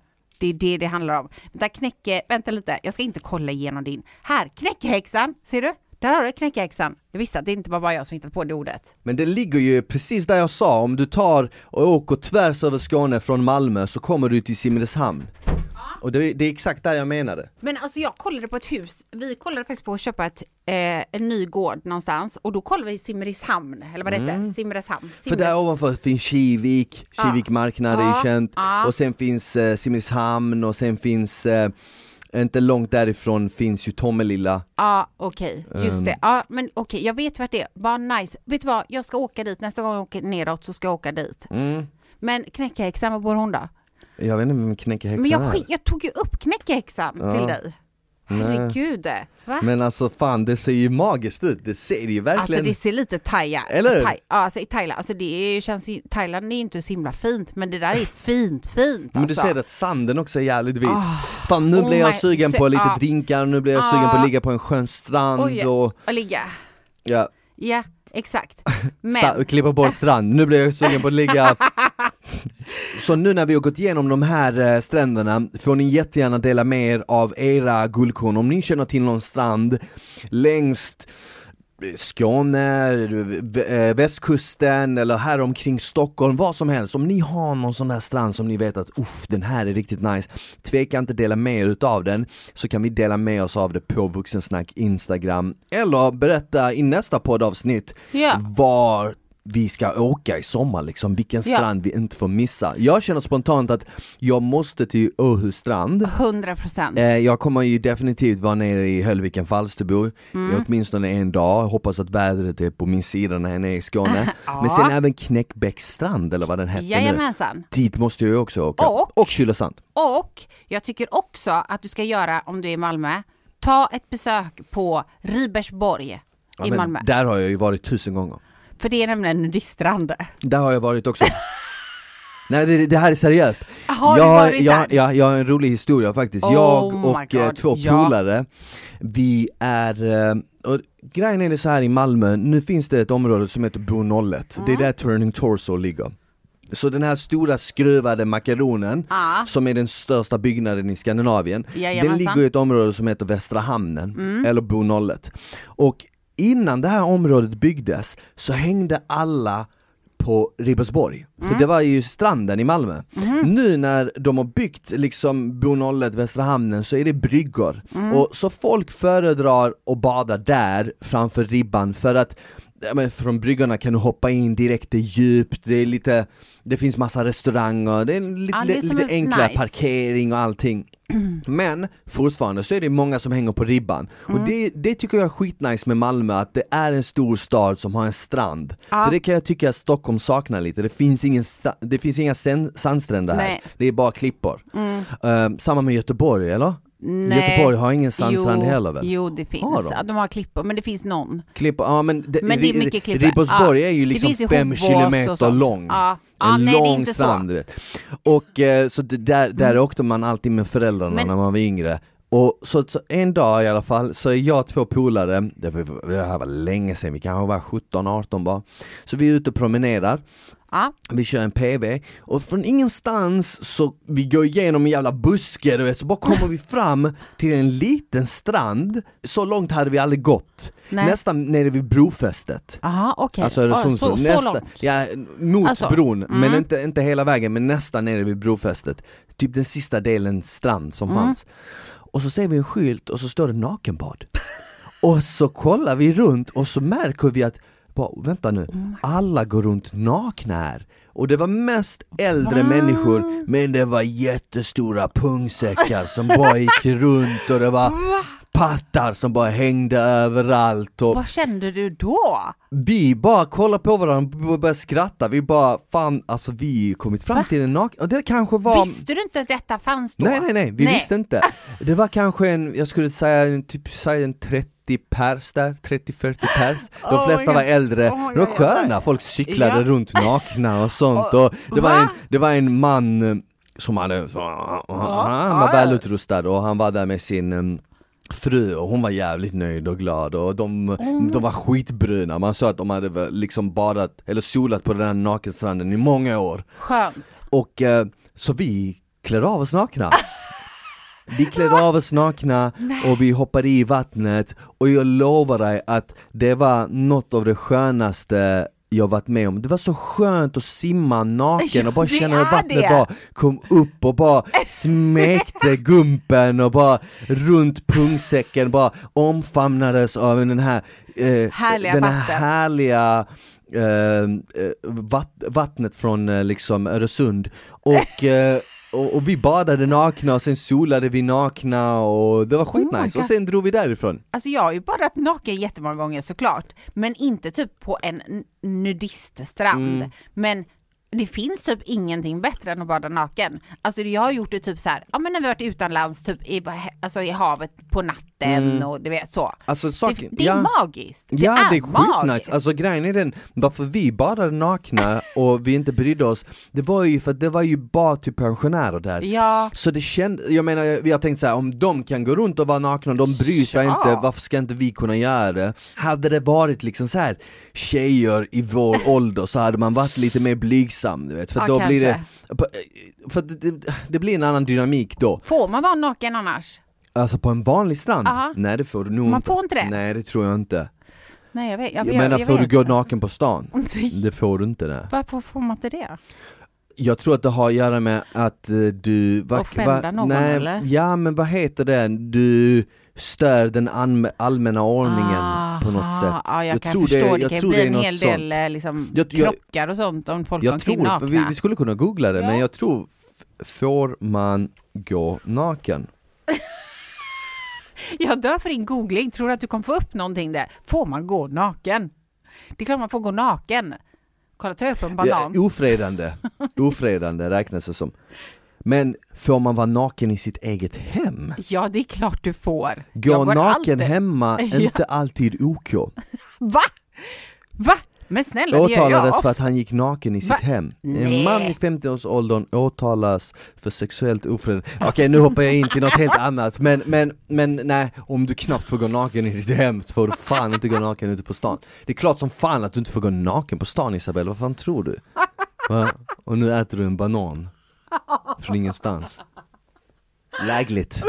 Det är det det handlar om. Vänta, knäcke... Vänta lite, jag ska inte kolla igenom din. Här, Knäckehäxan, ser du? Där har du Knäckehäxan. Jag visste att det inte var bara jag som hittat på det ordet. Men det ligger ju precis där jag sa, om du tar och åker tvärs över Skåne från Malmö så kommer du till Simrishamn. Och det, det är exakt där jag menade. Men alltså jag kollade på ett hus, vi kollade faktiskt på att köpa ett, eh, en ny gård någonstans och då kollade vi i Simrishamn, eller vad det heter, Simrishamn. Mm. För där ovanför finns Kivik, Kivik marknad är Ja. ju känt, Ja. och sen finns eh, Simrishamn och sen finns, eh, inte långt därifrån finns ju Tommelilla. Ja, okej, just Ehm. det. Ja, men okej, jag vet vart det är. Vad nice. Vet du vad, jag ska åka dit, nästa gång jag åker neråt så ska jag åka dit. Mm. Men knäckehäxan, var bor hon då? Jag vet inte vem knäckehäxan Men jag, är. jag tog ju upp knäckehäxan Ja. till dig. Herregud. Va? Men alltså fan det ser ju magiskt ut, det ser ju verkligen Alltså det ser lite thai Eller thai, alltså i Thailand, alltså det är, känns ju, Thailand är inte så himla fint men det där är fint, fint Men du alltså. ser att sanden också är jävligt vit. Ah. Fan nu Oh blir jag my- sugen på lite ah. drinkar, nu blir jag sugen på Ah. att ligga på en skön strand Oj. och Och ligga. ja, Ja, exakt. Men, klippa bort strand. Nu blir jag sugen på att ligga Så nu när vi har gått igenom de här eh, stränderna får ni jättegärna dela med er av era guldkorn om ni känner till någon strand längst Skåne, eh, västkusten eller här omkring Stockholm, vad som helst. Om ni har någon sån där strand som ni vet att uff, den här är riktigt nice, tveka inte dela med er utav den, så kan vi dela med oss av det på Vuxensnack Instagram, eller berätta i nästa poddavsnitt Ja. var vi ska åka i sommar liksom, vilken Ja. strand vi inte får missa. Jag känner spontant att jag måste till Åhus strand, 100 procent. Eh, jag kommer ju definitivt vara nere i Höllviken Falsterbo i åtminstone en dag, hoppas att vädret är på min sida när jag är nere i Skåne. Ja. Men sen även Knäckbäcksstrand eller vad den hette nu. Jajamensan. Dit måste jag ju också åka. Och- och Tylösand. Och jag tycker också att du ska göra, om du är i Malmö, ta ett besök på Ribersborg Ja, i men Malmö. Där har jag ju varit tusen gånger. För det är nämligen en nudiststrand. Där har jag varit också. Nej det, det här är seriöst. Har du jag, varit jag, där? jag, jag har en rolig historia faktiskt. Oh jag och eh, två ja. polare, vi är, eh, och grejen är det så här i Malmö, nu finns det ett område som heter Bo 01, det är Mm. där Turning Torso ligger. Så den här stora skruvade makaronen, Ja. som är den största byggnaden i Skandinavien, den Jajamensan. Mm. ligger i ett område som heter Västra Hamnen, eller Bo 01. Och innan det här området byggdes så hängde alla på Ribersborg, för Mm. det var ju stranden i Malmö. Mhm. Nu när de har byggt liksom Bo 01, Västra Hamnen så är det bryggor. Mm. Och så folk föredrar att bada där framför ribban för att ja, men från bryggorna kan du hoppa in direkt, det är djupt, det är lite, det finns massa restauranger, det är lite, Ja, det är lite är enklare nice. parkering och allting. Men fortfarande så är det många som hänger på ribban. Mm. Och det, det tycker jag är skitnice med Malmö, att det är en stor stad som har en strand. Ja. För det kan jag tycka att Stockholm saknar lite, det finns, ingen det finns inga sandstränder här, Nej. det är bara klippor. Eh, samma med Göteborg eller? Nej. Göteborg har ingen sandstrand jo, heller väl? Jo, det finns. Har de? Ja, de har klippor, men det finns någon. Klippor, ja men, det, Men det är mycket klippor. Ribersborg Ja. är ju liksom ju fem kilometer lång. Ja. En nej, är lång inte så. strand du vet. Och eh, så där, där åkte man alltid med föräldrarna Men- när man var yngre. Och så, så en dag i alla fall så är jag två polare, det här var länge sedan, vi kanske var 17-18 bara. Så vi är ute och promenerar, Ja. vi kör en PV och från ingenstans så vi går igenom en jävla buske du vet, så bara kommer vi fram till en liten strand, så långt hade vi aldrig gått. Nej. Nästan nere vid brofästet. Aha, okej. Alltså Öresundsbron, så, så nästa, långt. ja, mot Alltså, bron, men mm. inte, inte hela vägen, men nästan nere vid brofästet. Typ den sista delen strand som Mm. fanns. Och så ser vi en skylt och så står det nakenbad. och så kollar vi runt och så märker vi att, bara, vänta nu, Mm. alla går runt nakna här. Och det var mest äldre människor, men det var jättestora pungsäckar som bara gick runt och det var pattar som bara hängde överallt och Vad kände du då? vi bara kollar på varandra och börjar skratta, vi bara fan alltså vi har kommit fram Va? till en naken, och det kanske var Visste du inte att detta fanns då? Nej nej nej, vi visste inte. Det var kanske en, jag skulle säga en, typ säga en 30 pers där, 30-40 pers. De Oh flesta var äldre, Oh de var sköna, folk cyklade Ja. runt nakna och sånt. Och det var Va? en, det var en man eh, som hade, han var välutrustad och han var där med sin em, fru och hon var jävligt nöjd och glad och de, de var skitbruna, man sa att de hade liksom badat eller solat på den här nakenstranden i många år. Skönt. och eh, så vi klär av oss nakna Vi klär av oss nakna och vi hoppar i vattnet och jag lovar dig att det var något av det skönaste jag varit med om. Det var så skönt att simma naken och bara känna hur vattnet det. bara kom upp och bara smekte gumpen och bara runt pungsäcken bara omfamnades av den här eh, Härliga den här vatten. härliga eh, eh, vatt, vattnet från eh, liksom Öresund och, eh, och, och vi badade nakna och sen solade vi nakna och det var Oh skitnice och God. sen drog vi därifrån. Alltså jag har ju badat naken jättemånga gånger såklart, men inte typ på en nudiststrand. Mm. Men det finns typ ingenting bättre än att bada naken. Alltså jag har gjort det typ så här, ja men när vi varit utomlands, typ i, alltså i havet på natten och du vet så. Alltså Det, saken, det är ja. magiskt. Det ja är det är skitnice, alltså grejen är den, varför vi badade nakna och vi inte brydde oss, det var ju för att det var ju bara typ pensionärer där. Ja, Så det kände, jag menar vi har tänkt så här, om de kan gå runt och vara nakna, de bryr sig Ja. inte, varför ska inte vi kunna göra det? Hade det varit liksom så här tjejer i vår ålder så hade man varit lite mer blygsam du vet, för Ja, då blir det, kanske. för det, det, blir en annan dynamik då. får man vara naken annars? Alltså på en vanlig strand? Aha. Nej det får du nog Man får inte det? Nej det tror jag inte. Nej jag vet. Jag, Jag, jag, menar jag får du gå naken på stan? Det får du inte det. Varför får man inte det? Jag tror att det har att göra med att eh, du... va- Offenda någon, nej, eller? Ja men vad heter det? Du stör den allm- allmänna ordningen på något sätt. Ah, Ja, jag, Jag kan tror det- förstå. Det, jag kan tror bli det en hel del sånt. eh, liksom, Jag- jag- krockar och sånt om folk Jag tror, nakna. vi, vi skulle kunna googla det, Ja. men jag tror, får man gå naken? Jag dör för din googling. Tror du att du kommer få upp någonting där? Får man gå naken? Det är klart man får gå naken. Kolla, ta upp en banan. Ja, ofredande, ofredande räknas det som. Men får man vara naken i sitt eget hem? Ja, det är klart du får. Gå Jag går naken alltid- hemma, Ja. inte alltid OK. Va? Va? Men snälla, det Åtalades för att han gick naken i sitt Va? hem. En Nej. man i 50-årsåldern åtalas för sexuellt ofredande. Okej nu hoppar jag in till något helt annat, men, men, men nej, om du knappt får gå naken i ditt hem så får du fan inte gå naken ute på stan. Det är klart som fan att du inte får gå naken på stan Isabelle, vad fan tror du? Va? Och nu äter du en banan. Från ingenstans. Lägligt.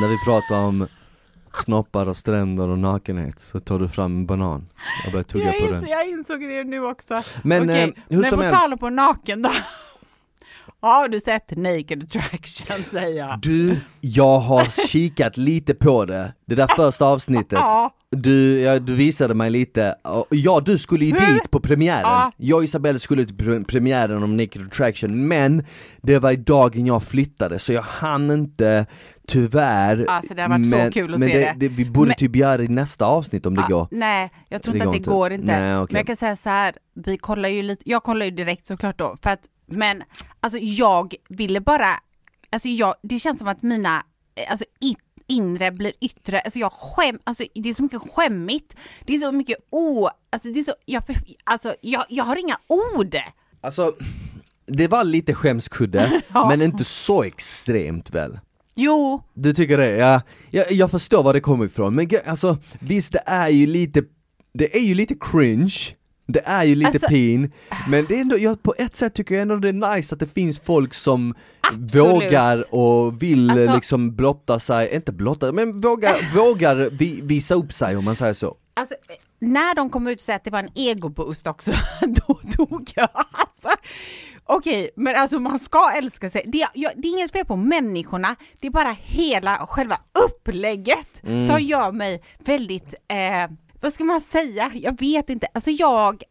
När vi pratar om snoppar och stränder och nakenhet så tar du fram en banan och börjar tugga jag, på den. insåg, jag insåg det nu också. Men, Okej, eh, hur men som på helst. tal om naken då. Har du sett Naked Attraction säger jag? Du, jag har kikat lite på det, det där första avsnittet. Du, ja, du visade mig lite, ja du skulle ju dit på premiären. Ja. Jag och Isabelle skulle till pre- premiären om Naked Attraction, men det var i dagen jag flyttade så jag hann inte tyvärr. Alltså, det har varit så men, kul att se det, det. Vi borde Men- typ göra det i nästa avsnitt om det Ah, går. nej, jag tror inte att det inte. går inte. Nej, okej. Men jag kan säga så här, vi kollar ju lite, jag kollar ju direkt såklart då, för att, men alltså jag ville bara, alltså jag, det känns som att mina, eh, alltså inre blir yttre, alltså jag skäm, alltså det är så mycket skämmigt, det är så mycket o, alltså det är så, jag, alltså jag, jag har inga ord. Alltså, det var lite skämskudde, Ja. men inte så extremt väl? Jo, Du tycker det? Ja, jag, jag förstår var det kommer ifrån, men alltså visst det är ju lite, det är ju lite cringe det är ju lite Alltså- pin, men det är ändå, jag, på ett sätt tycker jag ändå det är nice att det finns folk som Absolut. vågar och vill Alltså- liksom blotta sig, inte blotta, men vågar, vågar vi, visa upp sig om man säger så. Alltså, när de kom ut och sa att det var en egoboost också, då dog jag. Alltså, Okej, men alltså man ska älska sig. Det, jag, det är inget fel på människorna, det är bara hela själva upplägget Mm. som gör mig väldigt, eh, vad ska man säga? Jag vet inte. Alltså jag,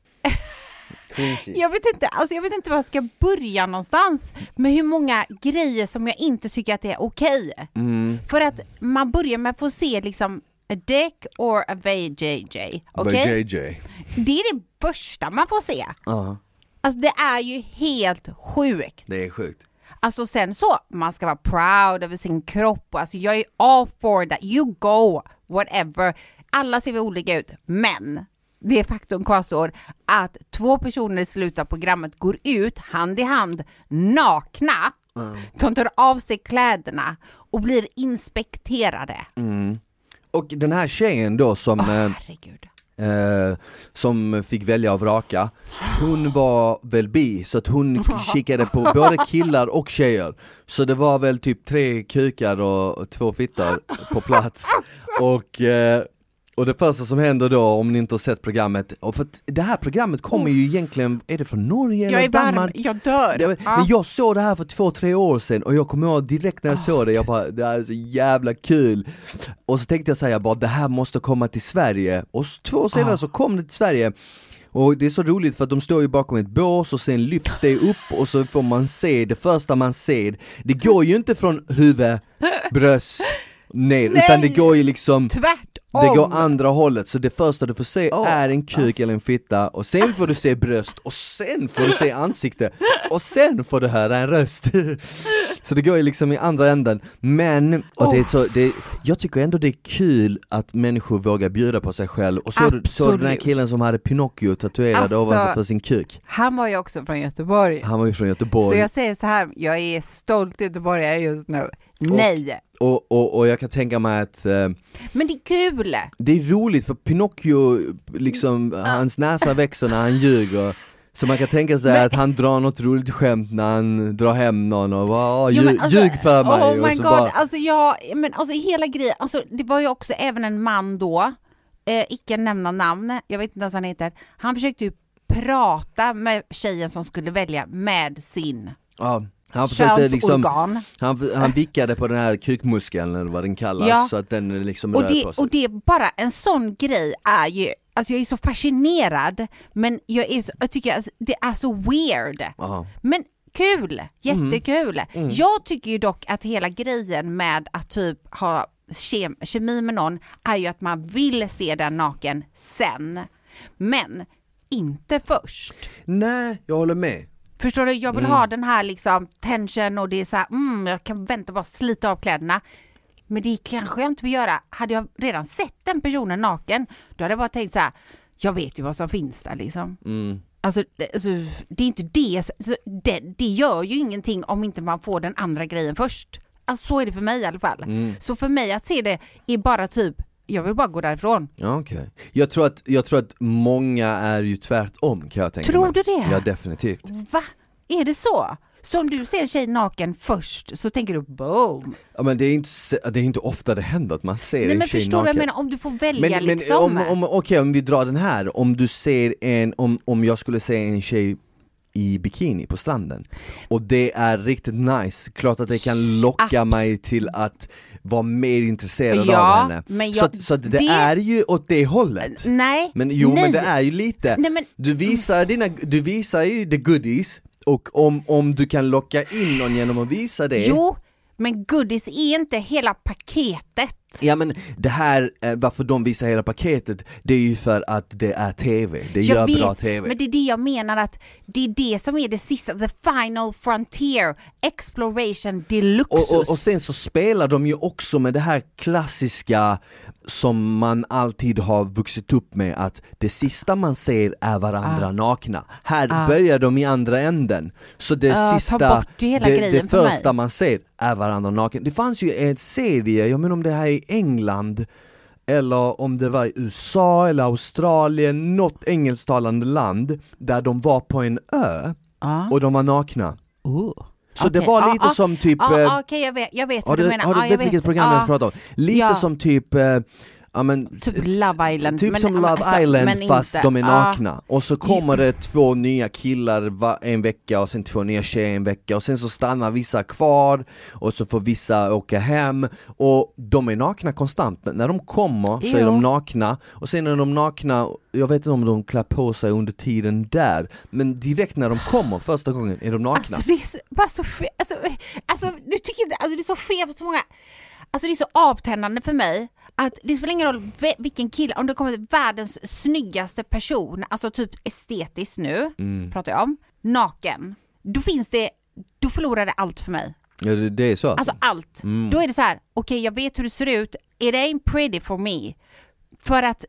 jag vet inte, alltså jag vet inte var jag ska börja någonstans med hur många grejer som jag inte tycker att det är okej. Mm. För att man börjar med att få se liksom a dick or a VJJ, okej? JJ. Det är det första man får se. Ja, Alltså det är ju helt sjukt. det är sjukt. Alltså sen så, man ska vara proud över sin kropp och alltså jag är all for that, you go, whatever. Alla ser vi olika ut, men det faktum kvarstår att två personer i slutet av programmet går ut hand i hand nakna, de tar av sig kläderna och blir inspekterade. Och den här tjejen då som, Herregud. eh, som fick välja och vraka, hon var väl bi, så att hon kikade på både killar och tjejer. Så det var väl typ tre kukar och två fittor på plats. Och, eh, och det första som händer då, om ni inte har sett programmet, och för att det här programmet kommer ju egentligen, är det från Norge eller Jag är varm, Danmark? jag dör. Det, Ja. Men jag såg det här för två, tre år sedan och jag kommer ihåg direkt när jag såg det, jag bara det här är så jävla kul Och så tänkte jag säga bara det här måste komma till Sverige och två år senare så kom det till Sverige och det är så roligt för att de står ju bakom ett bås och sen lyfts det upp och så får man se det första man ser Det går ju inte från huvud, bröst, ner utan det Nej! går ju liksom Det går andra hållet, så det första du får se Åh, är en kuk alltså. eller en fitta och sen får du se bröst och sen får du se ansikte och sen får du höra en röst. Så det går ju liksom i andra änden, men, och det är så, det, jag tycker ändå det är kul att människor vågar bjuda på sig själv. Och så, så den här killen som hade Pinocchio tatuerad Alltså- ovanför sin kuk. Han var ju också från Göteborg. Han var ju från Göteborg. Så jag säger så här, jag är stolt göteborgare just nu. Nej, och, och, och jag kan tänka mig att eh, men det är kul. Det är roligt för Pinocchio, liksom, hans näsa växer när han ljuger. Så man kan tänka sig Men- att han drar något roligt skämt när han drar hem någon och bara Jo, ljug, alltså, ljug för mig. Oh my och så god, bara, alltså jag, men alltså hela grejen, alltså det var ju också även en man då eh, icke nämna namn, jag vet inte ens vad han heter, han försökte ju prata med tjejen som skulle välja med sin Ja, han försökte liksom, han, han vickade på den här kukmuskeln eller vad den kallas Ja. så att den liksom Och det, och det bara en sån grej är ju, alltså jag är så fascinerad men jag, är så, jag tycker alltså, det är så weird. Ja. Men kul, jättekul. Mm. Jag tycker ju dock att hela grejen med att typ ha kem, kemi med någon är ju att man vill se den naken sen. Men inte först. Nej, jag håller med. Förstår du? Jag vill Mm. ha den här liksom tension och det är så här, mm, jag kan vänta bara slita av kläderna. Men det kanske jag inte vill göra. Hade jag redan sett den personen naken, då hade jag bara tänkt så här, jag vet ju vad som finns där liksom. Mm. Alltså, det- alltså, det är inte det, alltså, det, det gör ju ingenting om inte man får den andra grejen först. Alltså så är det för mig i alla fall. Mm. Så för mig att se det är bara typ, jag vill bara gå därifrån. Ja, okej. Jag, tror att, jag tror att många är ju tvärtom kan jag tänka Tror mig. du det? Ja definitivt. Va? Är det så? Så om du ser en tjej naken först så tänker du boom. Ja, men det är, inte, det är inte ofta det händer att man ser Nej en men tjej förstår du, naken. jag menar om du får välja men, men liksom. om, om, okej om vi drar den här, om du ser en, om, om jag skulle se en tjej i bikini på stranden och det är riktigt nice, klart att det kan locka Abs- mig till att vara mer intresserad Ja, av henne. men så, jag- att, så att det, det- är ju åt det hållet. Nej, Men jo nej. men det är ju lite, Nej, men- du, visar dina, du visar ju the goodies och om, om du kan locka in någon genom att visa det Jo, men goodies är inte hela paketet. Ja men det här, eh, varför de visar hela paketet, det är ju för att det är TV, det gör Jag bra vet, TV men det är det jag menar att det är det som är det sista, the final frontier, exploration deluxus. och, och, och sen så spelar de ju också med det här klassiska som man alltid har vuxit upp med att det sista man ser är varandra Ah. nakna. Här börjar de i andra änden. Så det Ah, ta sista, det, det första man ser är varandra nakna. Det fanns ju en serie, jag menar om det här är i England eller om det var i USA eller Australien, något engelsktalande land där de var på en ö Ja. och de var nakna. Så det Okej. var Ja, lite ja. som typ Ja, eh, ja, okej jag vet, jag vet har vad du, du, menar. har du ja, vet vilket program ja. jag pratar om? Lite Ja. som typ eh, Ja, men, Typ Love Island, Typ men- som Love alltså, Island fast inte. de är nakna. Och så kommer det två nya killar en vecka och sen två nya tjejer en vecka och sen så stannar vissa kvar och så får vissa åka hem. Och de är nakna konstant, men när de kommer så är de nakna och sen är de nakna, jag vet inte om de klär på sig under tiden där men direkt när de kommer första gången är de nakna. Alltså det är så, bara så alltså, alltså du tycker inte, alltså det är så på så många, alltså det är så avtändande för mig att det spelar ingen roll vilken kille, om det kommer världens snyggaste person, alltså typ estetiskt nu, Mm. pratar jag om, naken, då finns det, då förlorar det allt för mig. Ja, det, det är så Alltså allt. Mm. Då är det så här, okej jag vet hur det ser ut, it ain't pretty for me. För att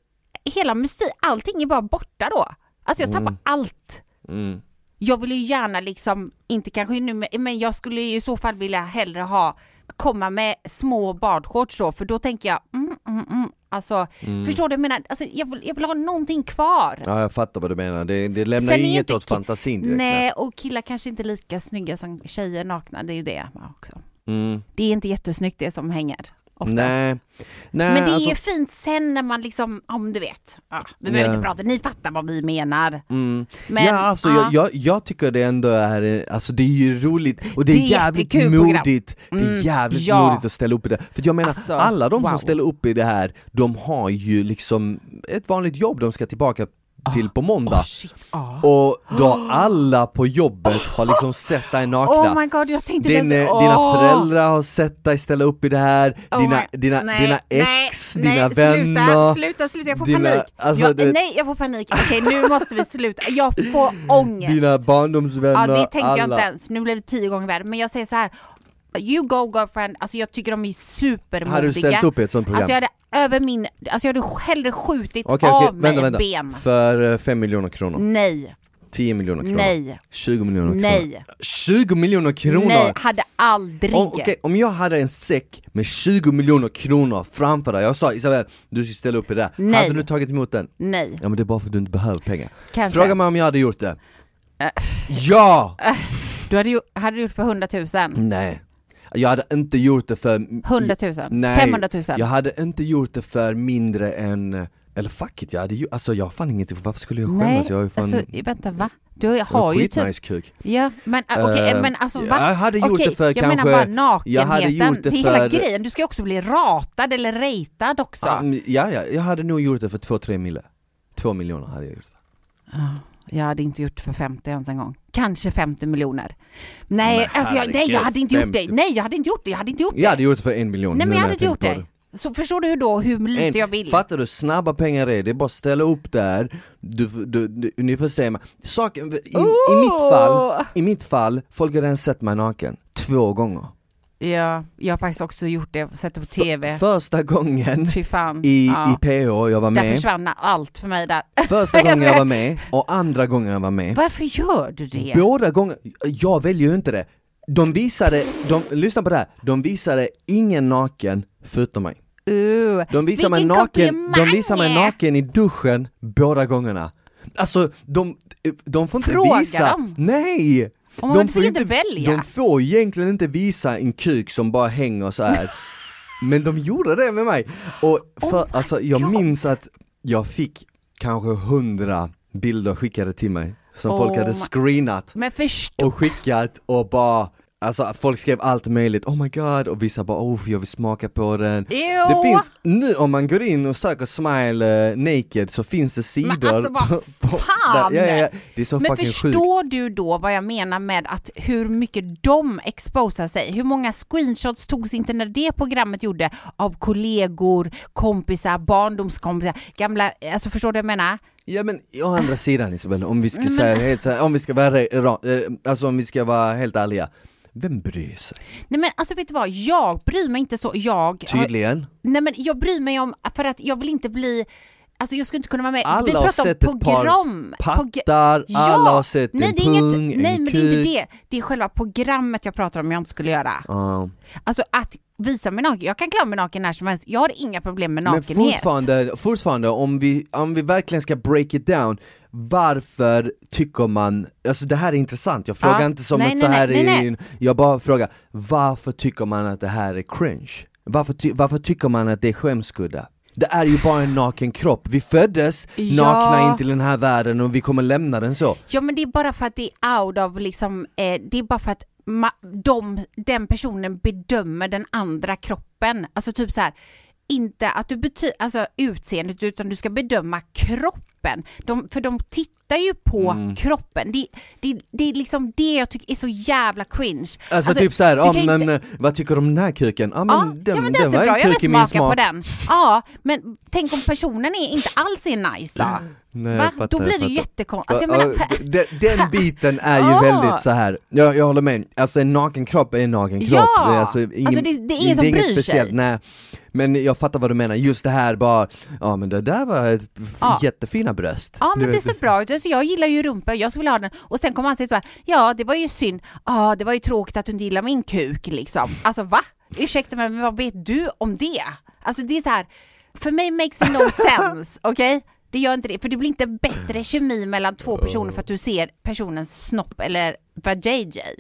hela mystik, allting är bara borta då. Alltså jag tappar allt. mm. Jag vill ju gärna liksom, inte kanske nu, men jag skulle i så fall vilja hellre ha, komma med små badshorts då, för då tänker jag, mm, mm, mm. alltså förstår du? Jag menar, alltså, jag, vill, jag vill ha någonting kvar. Ja jag fattar vad du menar, det, det lämnar Sen inget åt fantasin direkt Nej, och killar kanske inte är lika snygga som tjejer nakna, det är ju det också. Mm. Det är inte jättesnyggt det som hänger oftast. Nej, nej Men det är alltså, ju fint sen när man liksom, om du vet, ja, vi behöver Ja. inte prata, ni fattar vad vi menar. mm. Men, ja alltså ja. Jag, jag, jag tycker det ändå är, alltså det är ju roligt och det är, Det är jävligt modigt, det är Mm, jävligt ja. modigt att ställa upp i det. För jag menar, Alltså, alla de som wow. ställer upp i det här, de har ju liksom ett vanligt jobb de ska tillbaka till på måndag. Oh ja. Och då alla på jobbet har liksom sett dig nakna. Oh my god, jag tänkte Din, ens, eh, Dina föräldrar har sett dig ställa upp i det här, Oh dina, dina, nej, dina nej, ex, nej, dina vänner Sluta, sluta, sluta, jag får dina- panik. alltså, jag, det- nej, jag får panik. Okej, nu måste vi sluta. Jag får ångest. Dina barndomsvänner, ja, det tänker alla. jag inte ens. Nu blev det tio gånger värre. Men jag säger så här. You go girlfriend, alltså jag tycker de är supermodiga. Hade du ställt upp i ett sånt program? Alltså jag hade över min, alltså jag hade hellre skjutit Okej, av okej, mig vänta, vänta. ben. För 5 miljoner kronor, Nej, 10 miljoner kronor, nej, 20 miljoner kronor nej, 20 miljoner kronor! nej, hade aldrig. Om, okej, om jag hade en säck med 20 miljoner kronor framför dig, jag sa Isabel, du ska ställa upp i det. Nej. Hade du tagit emot den? Nej, Ja men det är bara för att du inte behöver pengar. kanske. Fråga mig om jag hade gjort det. Äh. Ja! Du hade, ju, hade du gjort för 100 000? Nej. Jag hade inte gjort det för... 100 000? Nej, 500 000? Jag hade inte gjort det för mindre än Eller fuck it, jag hade ju, alltså jag har fan ingenting, varför skulle jag Nej, skämmas? Jag har ju fan alltså vänta va? Du har jag ju typ... skitnice kuk. Ja, men äh, okej, Eh, men alltså va? Jag hade gjort Okej, det för jag kanske... menar bara nakenheten, jag hade gjort det är hela för- grejen. Du ska ju också bli ratad eller ratad också. Men- ja, ja, jag hade nog gjort det för 2-3 mille. 2 miljoner hade jag gjort det. Ja, Jag hade inte gjort för 50 ens en gång. Kanske 50 miljoner. Nej, Men alltså jag, nej jag hade inte gjort det. 50. Nej jag hade inte gjort det. Jag hade inte gjort det. Jag hade gjort det för en miljon. nej men jag hade inte gjort det. Så förstår du hur då hur lite En, jag vill? Fattar du? Snabba pengar är det, är bara att ställa upp där, du, du, du, får se mig. Saken, i, i, mitt fall, I mitt fall, folk har redan sett mig naken två gånger. Ja, jag har faktiskt också gjort det, sett det på TV. Första gången Fy fan. i, ja. i PH jag var Där med, försvann allt för mig där. första gången jag var med och andra gången jag var med. Varför gör du det? Båda gånger, jag väljer ju inte det. De visade, de, lyssna på det här, de visade ingen naken förutom mig. Uh, De visar, mig naken, de visar mig naken i duschen båda gångerna. Alltså, de, de får inte Frågar visa... de? Nej! Och man får inte välja. De får egentligen inte visa en kuk som bara hänger så här. Men de gjorde det med mig! Och för, Oh alltså, jag God. minns att jag fick kanske hundra bilder skickade till mig som Oh folk hade screenat och skickat och bara Alltså folk skrev allt möjligt, oh my god, och vissa bara oh jag vill smaka på den Jo. Det finns, nu om man går in och söker smile eh, naked så finns det sidor Men alltså, vad på- fan! där- ja, ja, Det är så men fucking sjukt förstår du då vad jag menar med att hur mycket de exposar sig? Hur många screenshots togs inte när det programmet gjorde av kollegor, kompisar, barndomskompisar, gamla, alltså förstår du vad jag menar? Ja men å andra sidan Isabella, om vi ska Men- säga helt så här, om vi ska vara, eh, alltså om vi ska vara helt ärliga Vem bryr sig? Nej men alltså vet du vad, jag bryr mig inte så, jag har, Tydligen Nej men jag bryr mig om, för att jag vill inte bli Alltså jag skulle inte kunna vara med, Alla vi har pratar om sett ett par program. Pattar, alla har sett nej, en det är inget, pung, nej en men det är inte kuk. det, det är själva programmet jag pratar om jag inte skulle göra. Ja. Alltså att visa mig naken, jag kan klä mig naken när som helst, jag har inga problem med Men nakenhet. fortfarande, fortfarande om, vi, om vi verkligen ska break it down Varför tycker man, alltså det här är intressant, jag frågar Ja. inte som Nej, att nej, så här nej, nej, är, jag bara frågar Varför tycker man att det här är cringe? Varför, ty, varför tycker man att det är skämskudde? Det är ju bara en naken kropp, vi föddes Ja. nakna in till den här världen och vi kommer lämna den så Ja men det är bara för att det är out of liksom, eh, det är bara för att de, den personen bedömer den andra kroppen. Alltså typ så här, inte att du betyder, alltså utseendet utan du ska bedöma toppen. De, för de tittar ju på Mm. kroppen. Det, det, det är liksom det jag tycker är så jävla cringe. Alltså, typ såhär, du ja kan ju men inte- eh, vad tycker du om den här kuken? Ja men Ja, den, ja men den, ser var bra, en jag kuk vill smaka på smak den. Ja, men tänk om personen är inte alls är nice då? Nej, Va? fattar, Då blir det ju jättekonstigt. Alltså, menar, den, den biten är ju Ah. väldigt så här. Jag, jag håller med, alltså en naken kropp är en naken kropp Ja! Det är alltså, ingen, Alltså, det- det är ingen som bryr sig. speciellt, nej Men jag fattar vad du menar, just det här bara, ja men det där var ett Ja. jättefina bröst Ja men det ser bra ut, alltså, jag gillar ju rumpa, jag skulle vilja ha den. Och sen kommer han så här, ja det var ju synd, ja det var ju tråkigt att du inte gillar min kuk liksom. Alltså va? Ursäkta mig men vad vet du om det? Alltså det är så här, för mig makes it no sense, okej? Det gör inte det, för det blir inte bättre kemi mellan två personer för att du ser personens snopp eller vajayjay.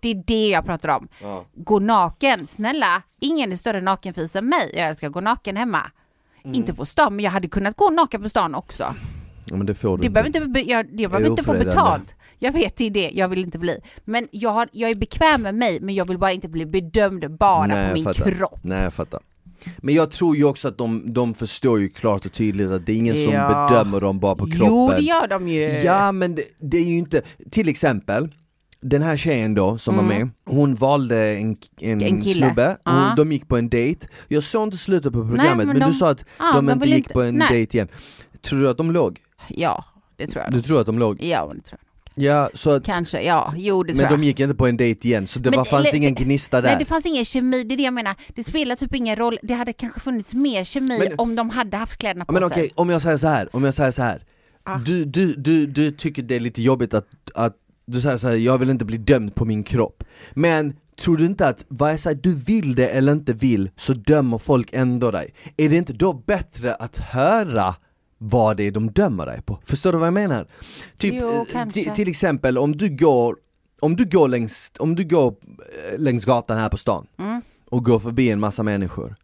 Det är det jag pratar om. Ja. Gå naken, snälla, ingen är större nakenfis än mig, jag ska gå naken hemma. Mm. Inte på stan, men jag hade kunnat gå naken på stan också. Ja men det får du Det behöver inte, jag, jag behöver inte få betalt. Jag vet, det är det jag vill inte bli. Men jag, har, jag är bekväm med mig, men jag vill bara inte bli bedömd bara Nej, på min fattar. kropp. Nej jag fattar Men jag tror ju också att de, de förstår ju klart och tydligt att det är ingen som Ja. bedömer dem bara på kroppen Jo, det gör de ju. Ja men det, det är ju inte, till exempel den här tjejen då som var med, hon valde en, en, Mm. En snubbe, hon, de gick på en dejt Jag såg inte slutet på programmet men, men du de- sa att ja, de, de inte gick inte- på en nej. dejt igen Tror du att de låg? Ja, det tror jag. Du tror att de låg? Ja, det tror jag. Ja, så att, Kanske, ja, jo det tror men jag. de gick inte på en dejt igen så det Men- var, fanns eller- ingen gnista där Nej det fanns ingen kemi, det är det jag menar. Det spelar typ ingen roll, det hade kanske funnits mer kemi Men- om de hade haft kläderna på Men sig. okej, om jag säger så här, om jag säger så här. Ah. Du, du, du, du tycker det är lite jobbigt att, att du säger så här, jag vill inte bli dömd på min kropp Men tror du inte att, vare sig du vill det eller inte vill, så dömer folk ändå dig? Är det inte då bättre att höra vad det är de dömer dig på? Förstår du vad jag menar? Typ, Jo, eh, till exempel om du går, om du går längs, om du går eh, längs gatan här på stan Mm. och går förbi en massa människor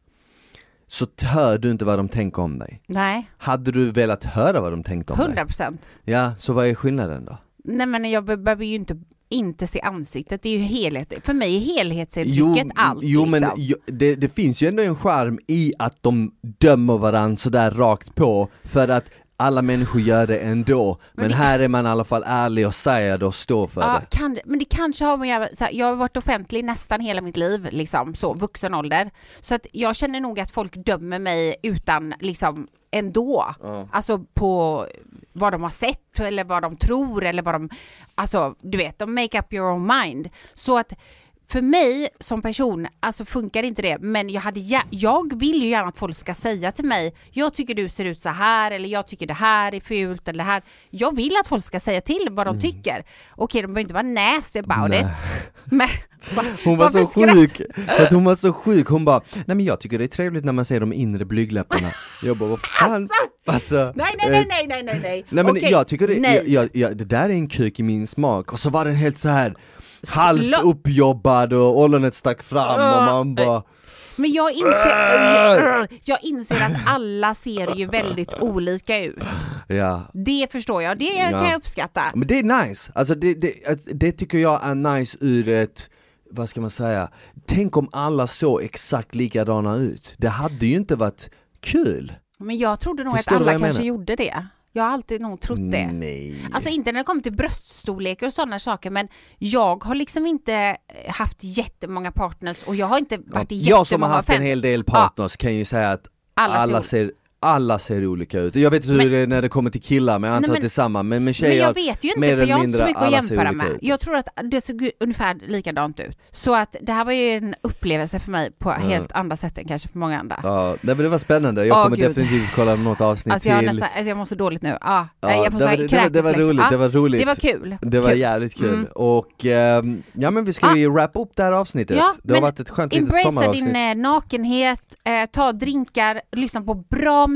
så hör du inte vad de tänker om dig. Nej, Hade du velat höra vad de tänkte om 100 dig? procent. Ja, så vad är skillnaden då? Nej men jag be- behöver ju inte, inte se ansiktet, det är ju helhet. För mig är helhetsintrycket allt. jo men liksom. jo, det, det finns ju ändå en charm i att de dömer varandra sådär rakt på, för att alla människor gör det ändå, men, det- här är man i alla fall ärlig och säger det och står för Ja, det. kan, men det kanske har med att- så här, jag har varit offentlig nästan hela mitt liv, liksom så, vuxen ålder. Så att jag känner nog att folk dömer mig utan, liksom, ändå. Alltså på vad de har sett eller vad de tror eller vad de, alltså du vet, de make up your own mind. Så att för mig som person, alltså funkar inte det, men jag, hade jag vill ju gärna att folk ska säga till mig, jag tycker du ser ut så här eller jag tycker det här är fult eller det här. Jag vill att folk ska säga till vad de tycker. Okej, de behöver inte vara nasty about Nej. it. Men, va- Hon var så skratt- sjuk, att hon var så sjuk, hon bara Nej men jag tycker det är trevligt när man ser de inre blygdläpparna Jag bara vad fan? Alltså, Nej, nej, eh, nej, nej, nej, nej, nej. Men Okej, jag tycker det, jag, jag, jag, det där är en kuk i min smak, och så var den helt så här halvt uppjobbad och ollonet stack fram och man bara Men jag inser, jag inser att alla ser ju väldigt olika ut. Ja, Det förstår jag, det kan Ja. jag uppskatta. men det är nice, alltså det, det, det tycker jag är nice ur ett vad ska man säga, tänk om alla såg exakt likadana ut, det hade ju inte varit kul Men jag trodde nog Förstår att alla kanske menar? gjorde det. Jag har alltid nog trott det. Nej. Alltså inte när det kommer till bröststorlekar och sådana saker men jag har liksom inte eh, haft jättemånga partners och jag har inte varit i Jag som har jättemånga haft en hel del partners kan ju säga att Alla alla ser alla ser olika ut. Jag vet inte hur Men- det är när det kommer till killar men jag antar Nej, men- att det är samma, men med Men tjejer jag vet ju inte mer eller jag har inte så mindre mycket att alla jämföra med. ut. Jag tror att det såg ungefär likadant ut. Så att det här var ju en upplevelse för mig på helt andra sätt än kanske för många andra. Ja, nej, men det var spännande, jag Åh, kommer gud. definitivt kolla något avsnitt Alltså jag, till. nästan, alltså jag mår så dåligt nu. Ja, Ja, jag får det, var, det, var, det var roligt, Ja, det var roligt. Det var kul. Det var kul. jävligt kul. Mm. Och ehm, ja men vi ska ju wrap upp det här avsnittet. Ja, det har men varit ett skönt litet Embracea sommaravsnitt. din eh, nakenhet, eh, ta drinkar, lyssna på bra musik,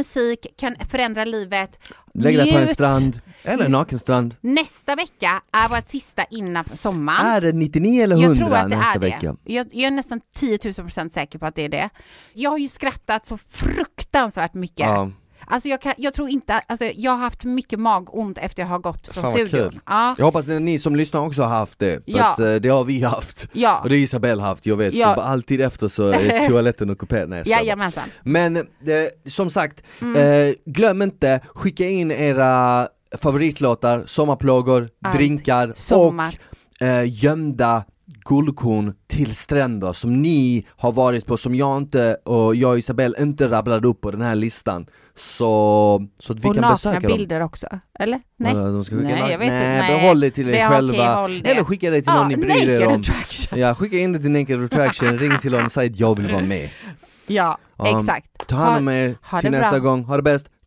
kan förändra livet. Lägg dig på en strand, eller en nakenstrand. Nästa vecka är vårt sista innan sommaren. Är det 99 eller 100 Jag tror att det nästa är vecka? det. Jag, jag är nästan 10 000 procent säker på att det är det. Jag har ju skrattat så fruktansvärt mycket. Ja. Alltså jag, kan, jag tror inte, alltså jag har haft mycket magont efter jag har gått från Fan studion. Ja, Jag hoppas att ni som lyssnar också har haft det, för Ja. att eh, det har vi haft. ja, Och det har Isabelle haft, jag vet, Ja. alltid efter så är toaletten. Nej, jag skojar bara. jajamensan. Men eh, som sagt, Mm. eh, glöm inte, skicka in era favoritlåtar, sommarplågor, Allt. drinkar Sommar. och eh, gömda guldkorn till stränder som ni har varit på, som jag inte och jag och Isabelle inte rabblade upp på den här listan. Så, så att vi och kan nakna besöka dem. bilder också, eller? Nej? Ja, de ska skicka Nej, jag vet nej, inte. Nej. behåll det till er själva. det. Eller skicka det till någon ni bryr er om. attraction. Ja, skicka in det till Naked Attraction, ring till dem och säg att jag vill vara med. Ja, Ja, exakt. Ta hand om er ha till det nästa bra. gång, ha det bäst!